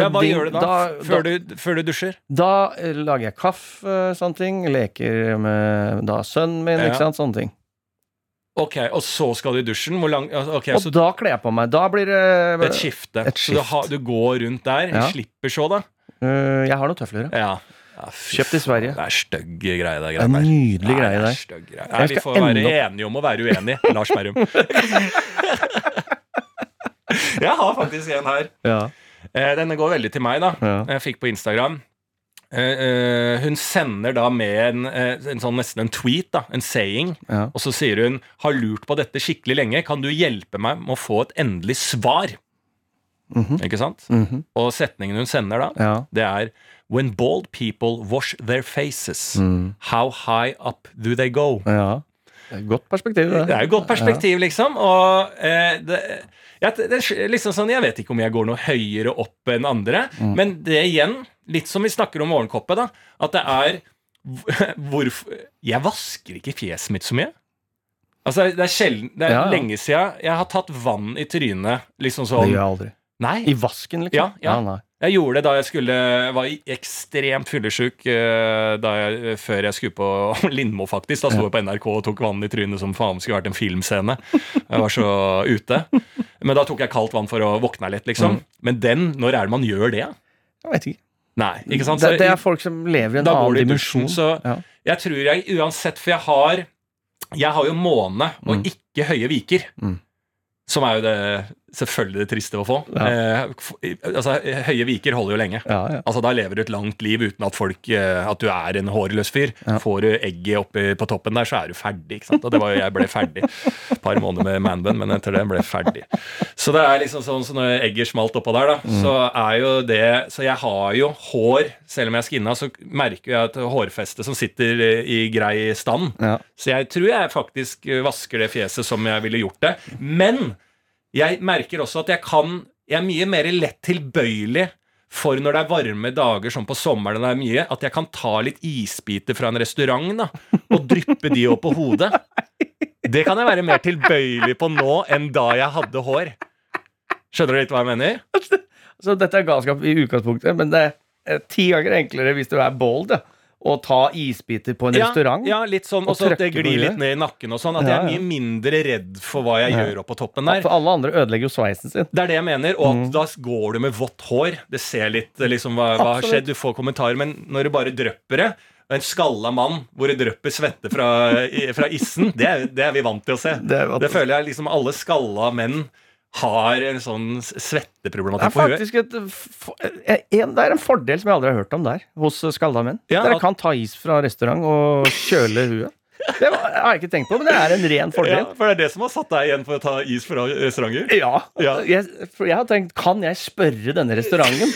ja, hva gjør du da? før, du, før du dusjer? Da eh, lager jeg kaffe, sånne ting. Leker med da sønnen min, Ja. ikke sant. Sånne ting. Ok, Og så skal du i dusjen? Lang okay, Og så da kler jeg på meg. Da blir det et skifte. Et Så du, skift. har, du går rundt der, Ja. slipper så, da? Uh, Jeg har noen tøfler. ja. Ja. Kjøpt i Sverige. Det er stygg greie, det greiene der. nydelig greie er der. Nei, vi får være enige om å være uenige, Lars Berrum. Jeg har faktisk en her. Ja. Eh, Denne går veldig til meg, da. Ja. Jeg fikk på Instagram. Eh, eh, hun sender da med en, en sånn nesten en tweet, da, en saying, Ja. og så sier hun 'Har lurt på dette skikkelig lenge. Kan du hjelpe meg med å få et endelig svar?' Mhm. Ikke sant? Mhm. Og setningen hun sender da, ja. det er When bald people wash their faces, Mm. how high up do they go? ja. Det er et Godt perspektiv, det. Det er et godt perspektiv, liksom. Og eh, det, ja, det, det er liksom sånn, Jeg vet ikke om jeg går noe høyere opp enn andre, Mm. men det igjen, litt som vi snakker om morgenkoppet, da, at det er Hvorfor Jeg vasker ikke fjeset mitt så mye. Altså, Det er sjelden Det er Ja, ja. lenge siden jeg har tatt vann i trynet. Liksom Det sånn gjør jeg aldri. Nei. I vasken, liksom? Ja, ja. Jeg gjorde det da jeg skulle var ekstremt fyllesyk eh, jeg, før jeg skulle på Lindmo, faktisk. Da sto jeg på NRK og tok vann i trynet som faen skulle vært en filmscene. Jeg var så ute. Men da tok jeg kaldt vann for å våkne litt, liksom. Men den, når er det man gjør det? Jeg vet ikke. Nei, ikke sant? Så det er folk som lever i en annen dimensjon. så Ja. jeg tror jeg uansett For jeg har Jeg har jo måne og Mm. ikke høye viker. Mm. Som er jo det selvfølgelig det triste å få. Ja. Eh, altså, høye viker holder jo lenge. Ja, ja. Altså Da lever du et langt liv uten at folk eh, At du er en hårløs fyr. Får du egget oppi på toppen der, så er du ferdig. ikke sant? Og det var jo jeg ble ferdig. Et par måneder med manbun, men etter det ble jeg ferdig. Så det er liksom sånn så når egget smalt oppå der, da, Mm. så er jo det Så jeg har jo hår, selv om jeg er skinna, så merker jeg et hårfeste som sitter i grei stand. Ja. Så jeg tror jeg faktisk vasker det fjeset som jeg ville gjort det. Men jeg merker også at jeg kan Jeg er mye mer lett tilbøyelig for når det er varme dager som på sommeren, det er mye, at jeg kan ta litt isbiter fra en restaurant da, og dryppe de opp på hodet. Det kan jeg være mer tilbøyelig på nå enn da jeg hadde hår. Skjønner du litt hva jeg mener? Så dette er galskap i utgangspunktet, men det er ti ganger enklere hvis du er bold, ja. Å ta isbiter på en restaurant. Ja, litt sånn, Og så at det glir litt ned i nakken og sånn. At Ja, jeg er mye mindre redd for hva jeg Ja. gjør oppå toppen der. For alle andre ødelegger jo sveisen sin. Det er det jeg mener, og at Mm. da går du med vått hår. Det ser litt liksom hva, hva har skjedd, du får kommentarer, men når du bare drypper det En skalla mann hvor det drypper svette fra, fra issen, det det er vi vant til å se. Det Det føler jeg liksom alle skalla menn har en sånn svetteproblematikk på huet. et, en, det er en fordel som jeg aldri har hørt om der, hos skalla menn. Ja, Dere kan ta is fra restaurant og kjøle huet. Det har jeg ikke tenkt på, men det er en ren Ja, fordel. for det er det som har satt deg igjen for å ta is fra restauranter? Ja. Ja. Jeg, for jeg har tenkt, kan jeg spørre denne restauranten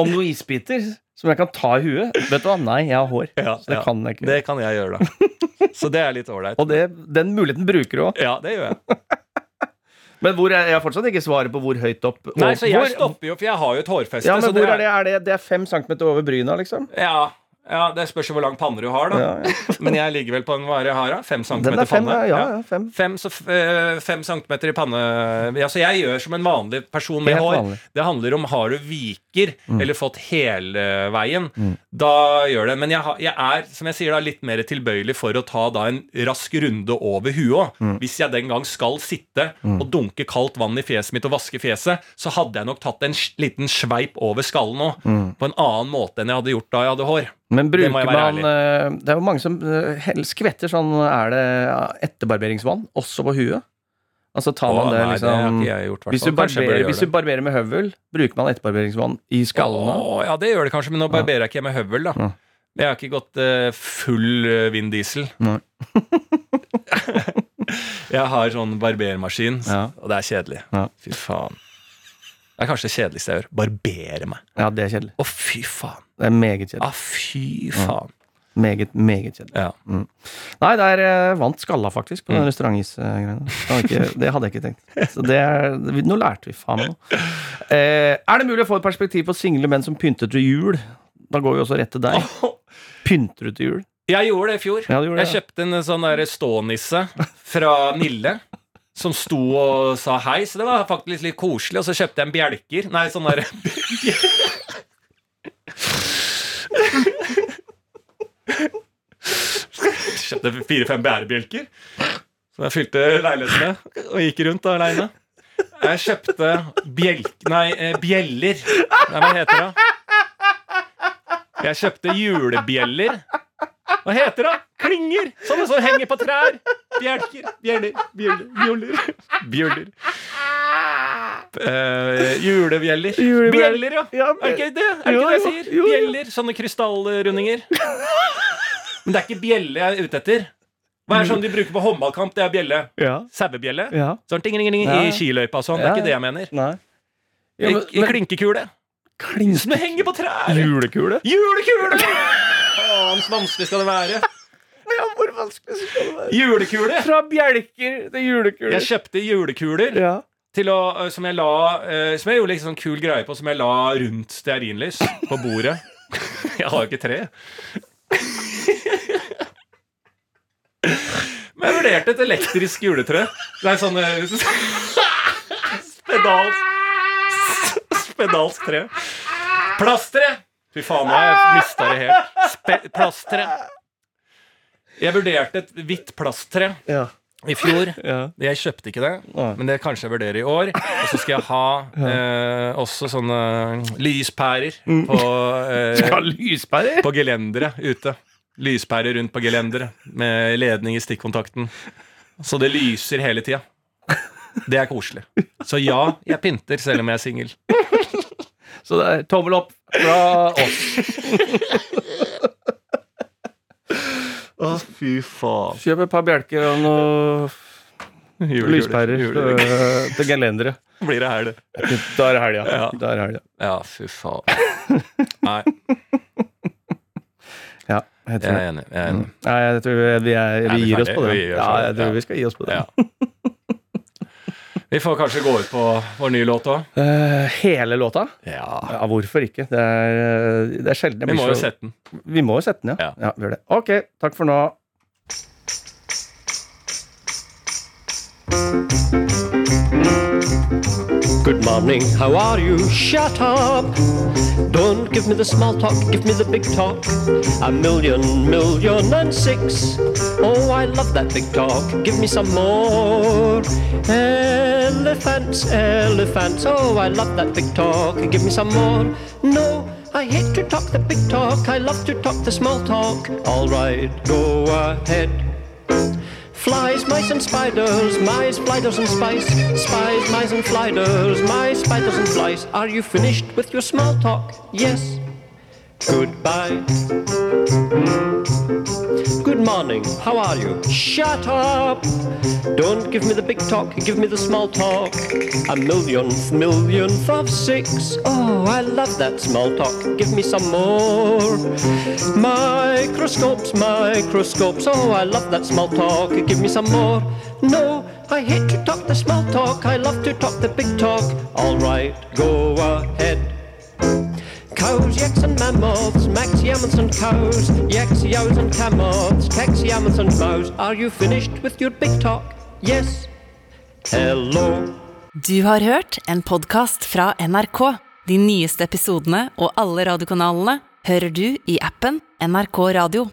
om noen isbiter som jeg kan ta i huet? Vet du hva, nei, jeg har hår. Ja, Så det ja. kan jeg ikke. Det kan jeg gjøre, da. Så det er litt ålreit. Og det, den muligheten bruker du òg. Ja, det gjør jeg. Men hvor er, jeg har fortsatt ikke svaret på hvor høyt opp Nei, så jeg hvor, stopper jo, for jeg har jo et hårfeste. Ja, så men hvor er det? Er det, det er fem centimeter over bryna, liksom? Ja, ja, det spørs jo hvor lang panne du har, da. Ja, ja. Men jeg ligger vel på en vare har, da? Fem centimeter er fem, panne? ja, ja, fem. Fem, så, eh, fem centimeter i panne ja, Så jeg gjør som en vanlig person med hår. vanlig. Det handler om har du viker eller fått hele veien. Mm. Da gjør det. Men jeg, jeg er som jeg sier da, litt mer tilbøyelig for å ta da en rask runde over huet òg. Mm. Hvis jeg den gang skal sitte og dunke kaldt vann i fjeset mitt og vaske fjeset, så hadde jeg nok tatt en liten sveip over skallen òg. Mm. På en annen måte enn jeg hadde gjort da jeg hadde hår. Men bruker man ærlig. Det er jo mange som eh, skvetter sånn Er det etterbarberingsvann også på huet? Altså tar man Åh, det nei, det har liksom gjort, hvis du, barberer, hvis du barberer med høvel, bruker man etterbarberingsvann i skallene? Åh, ja, det gjør det kanskje, men nå barberer jeg ikke med høvel, da. Ja. Jeg har ikke gått uh, full uh, Vin Diesel. Jeg har sånn barbermaskin, Ja. og det er kjedelig. Ja. Fy faen. Det er kanskje det kjedeligste jeg gjør. Barbere meg. Ja, det er kjedelig. Å, fy faen. Det er meget kjedelig. Å, fy faen. Meget, meget kjedelig. Ja. Nei, der eh, vant skalla faktisk på den restaurantisgreiene. Det, hadde jeg ikke tenkt. Så det er, nå lærte vi faen meg noe. Eh, er det mulig å få et perspektiv på single menn som pynter til jul? Da går vi også rett til deg. Pynter du til jul? Jeg gjorde det i fjor. Ja, det, jeg ja. kjøpte en sånn der stånisse fra Nille. Som sto og sa hei, så det var faktisk litt koselig. Og så kjøpte jeg en bjelker. Nei, sånn der Kjøpte fire-fem bærebjelker som jeg fylte leiligheten med, og gikk rundt aleine. Jeg kjøpte bjelk... Nei, eh, bjeller. Nei, hva heter det? Jeg kjøpte julebjeller. Hva heter det? Klinger! Sånne som henger på trær. Bjelker. Bjeller. Bjeller. Bjeller. Eh, julebjeller. Bjeller, ja. Er det ikke det? Er det ikke det jeg sier? Bjeller. Sånne krystallrundinger. Men det er ikke bjelle jeg er ute etter. Hva er sånn de bruker på håndballkamp? Det er bjelle. Ja. Sauebjelle. ja. Sånn ting, ting, ting, Ja. i skiløypa og sånn. Det er ikke det jeg mener. Nei. Ja, men, I, klinkekule. klink- Som henger på trær. Julekule? Julekule! Faen, så vanskelig skal det være. Ja, hvor vanskelig skal det være? Julekule! Fra bjelker til julekuler. Jeg kjøpte julekuler Ja. å, øh, som jeg la øh, Som jeg gjorde litt sånn kul greie på, som jeg la rundt stearinlys på bordet. Jeg har jo ikke tre. Men jeg vurderte et elektrisk juletre. Det er sånn øh, Spedalsk Spedalsk tre. Plasteret! Fy faen, jeg mista det helt. Spe plasttre. Jeg vurderte et hvitt plasttre Ja. i fjor. ja. Jeg kjøpte ikke det, men det kanskje jeg vurderer i år. Og så skal jeg ha eh, også sånne lyspærer på, eh, lyspærer? på gelenderet ute. Lyspærer rundt på gelenderet med ledning i stikkontakten. Så det lyser hele tida. Det er koselig. Så ja, jeg pynter selv om jeg er singel. Så det er tommel opp fra oss. Å, fy faen. Kjøp et par bjelker og noe lyspærer til gelenderet. Blir det helg, det. Da er det helga. Ja. Da er det helga. Ja, fy faen. Nei, Ja, jeg jeg tror er enig. Jeg er enig. Ja, jeg tror vi, vi, er, vi gir oss på det. Ja, jeg tror vi skal gi oss på det. Ja. Vi får kanskje gå ut på vår nye låt òg. Uh, hele låta? Ja. Ja, hvorfor ikke? Det er, øh, det er sjelden Vi må jo sette den. Vi må jo sette den, ja. Ja. ja. vi gjør det. Ok, takk for nå. Good morning, how are you? Shut up! Don't give me the small talk, give me the big talk. A million, million and six. Oh, I love that big talk. Give me some more. Elephants, elephants. Oh, I love that big talk. Give me some more. No, I hate to talk the big talk. I love to talk the small talk. All right, go ahead. Flies, mice and spiders, mice, spiders and spice. Spies, mice and sliders, mice, spiders and flies. Are you finished with your small talk? Yes. Goodbye. Good morning, how are you? Shut up! Don't give me the big talk, give me the small talk. A millionth, millionth of six. Oh, I love that small talk. Give me some more. Microscopes, microscopes. Oh, I love that small talk. Give me some more. No, I hate to talk the small talk. I love to talk the big talk. All right, go ahead. Cows, yaks and mammoths, max yammers and cows, yaks, yows and camels, cax, yammers and mows. Are you finished with your big talk? Yes. Hello. Du har hørt en podkast fra NRK. De nyeste episodene og alle radiokanalene hører du i appen NRK Radio.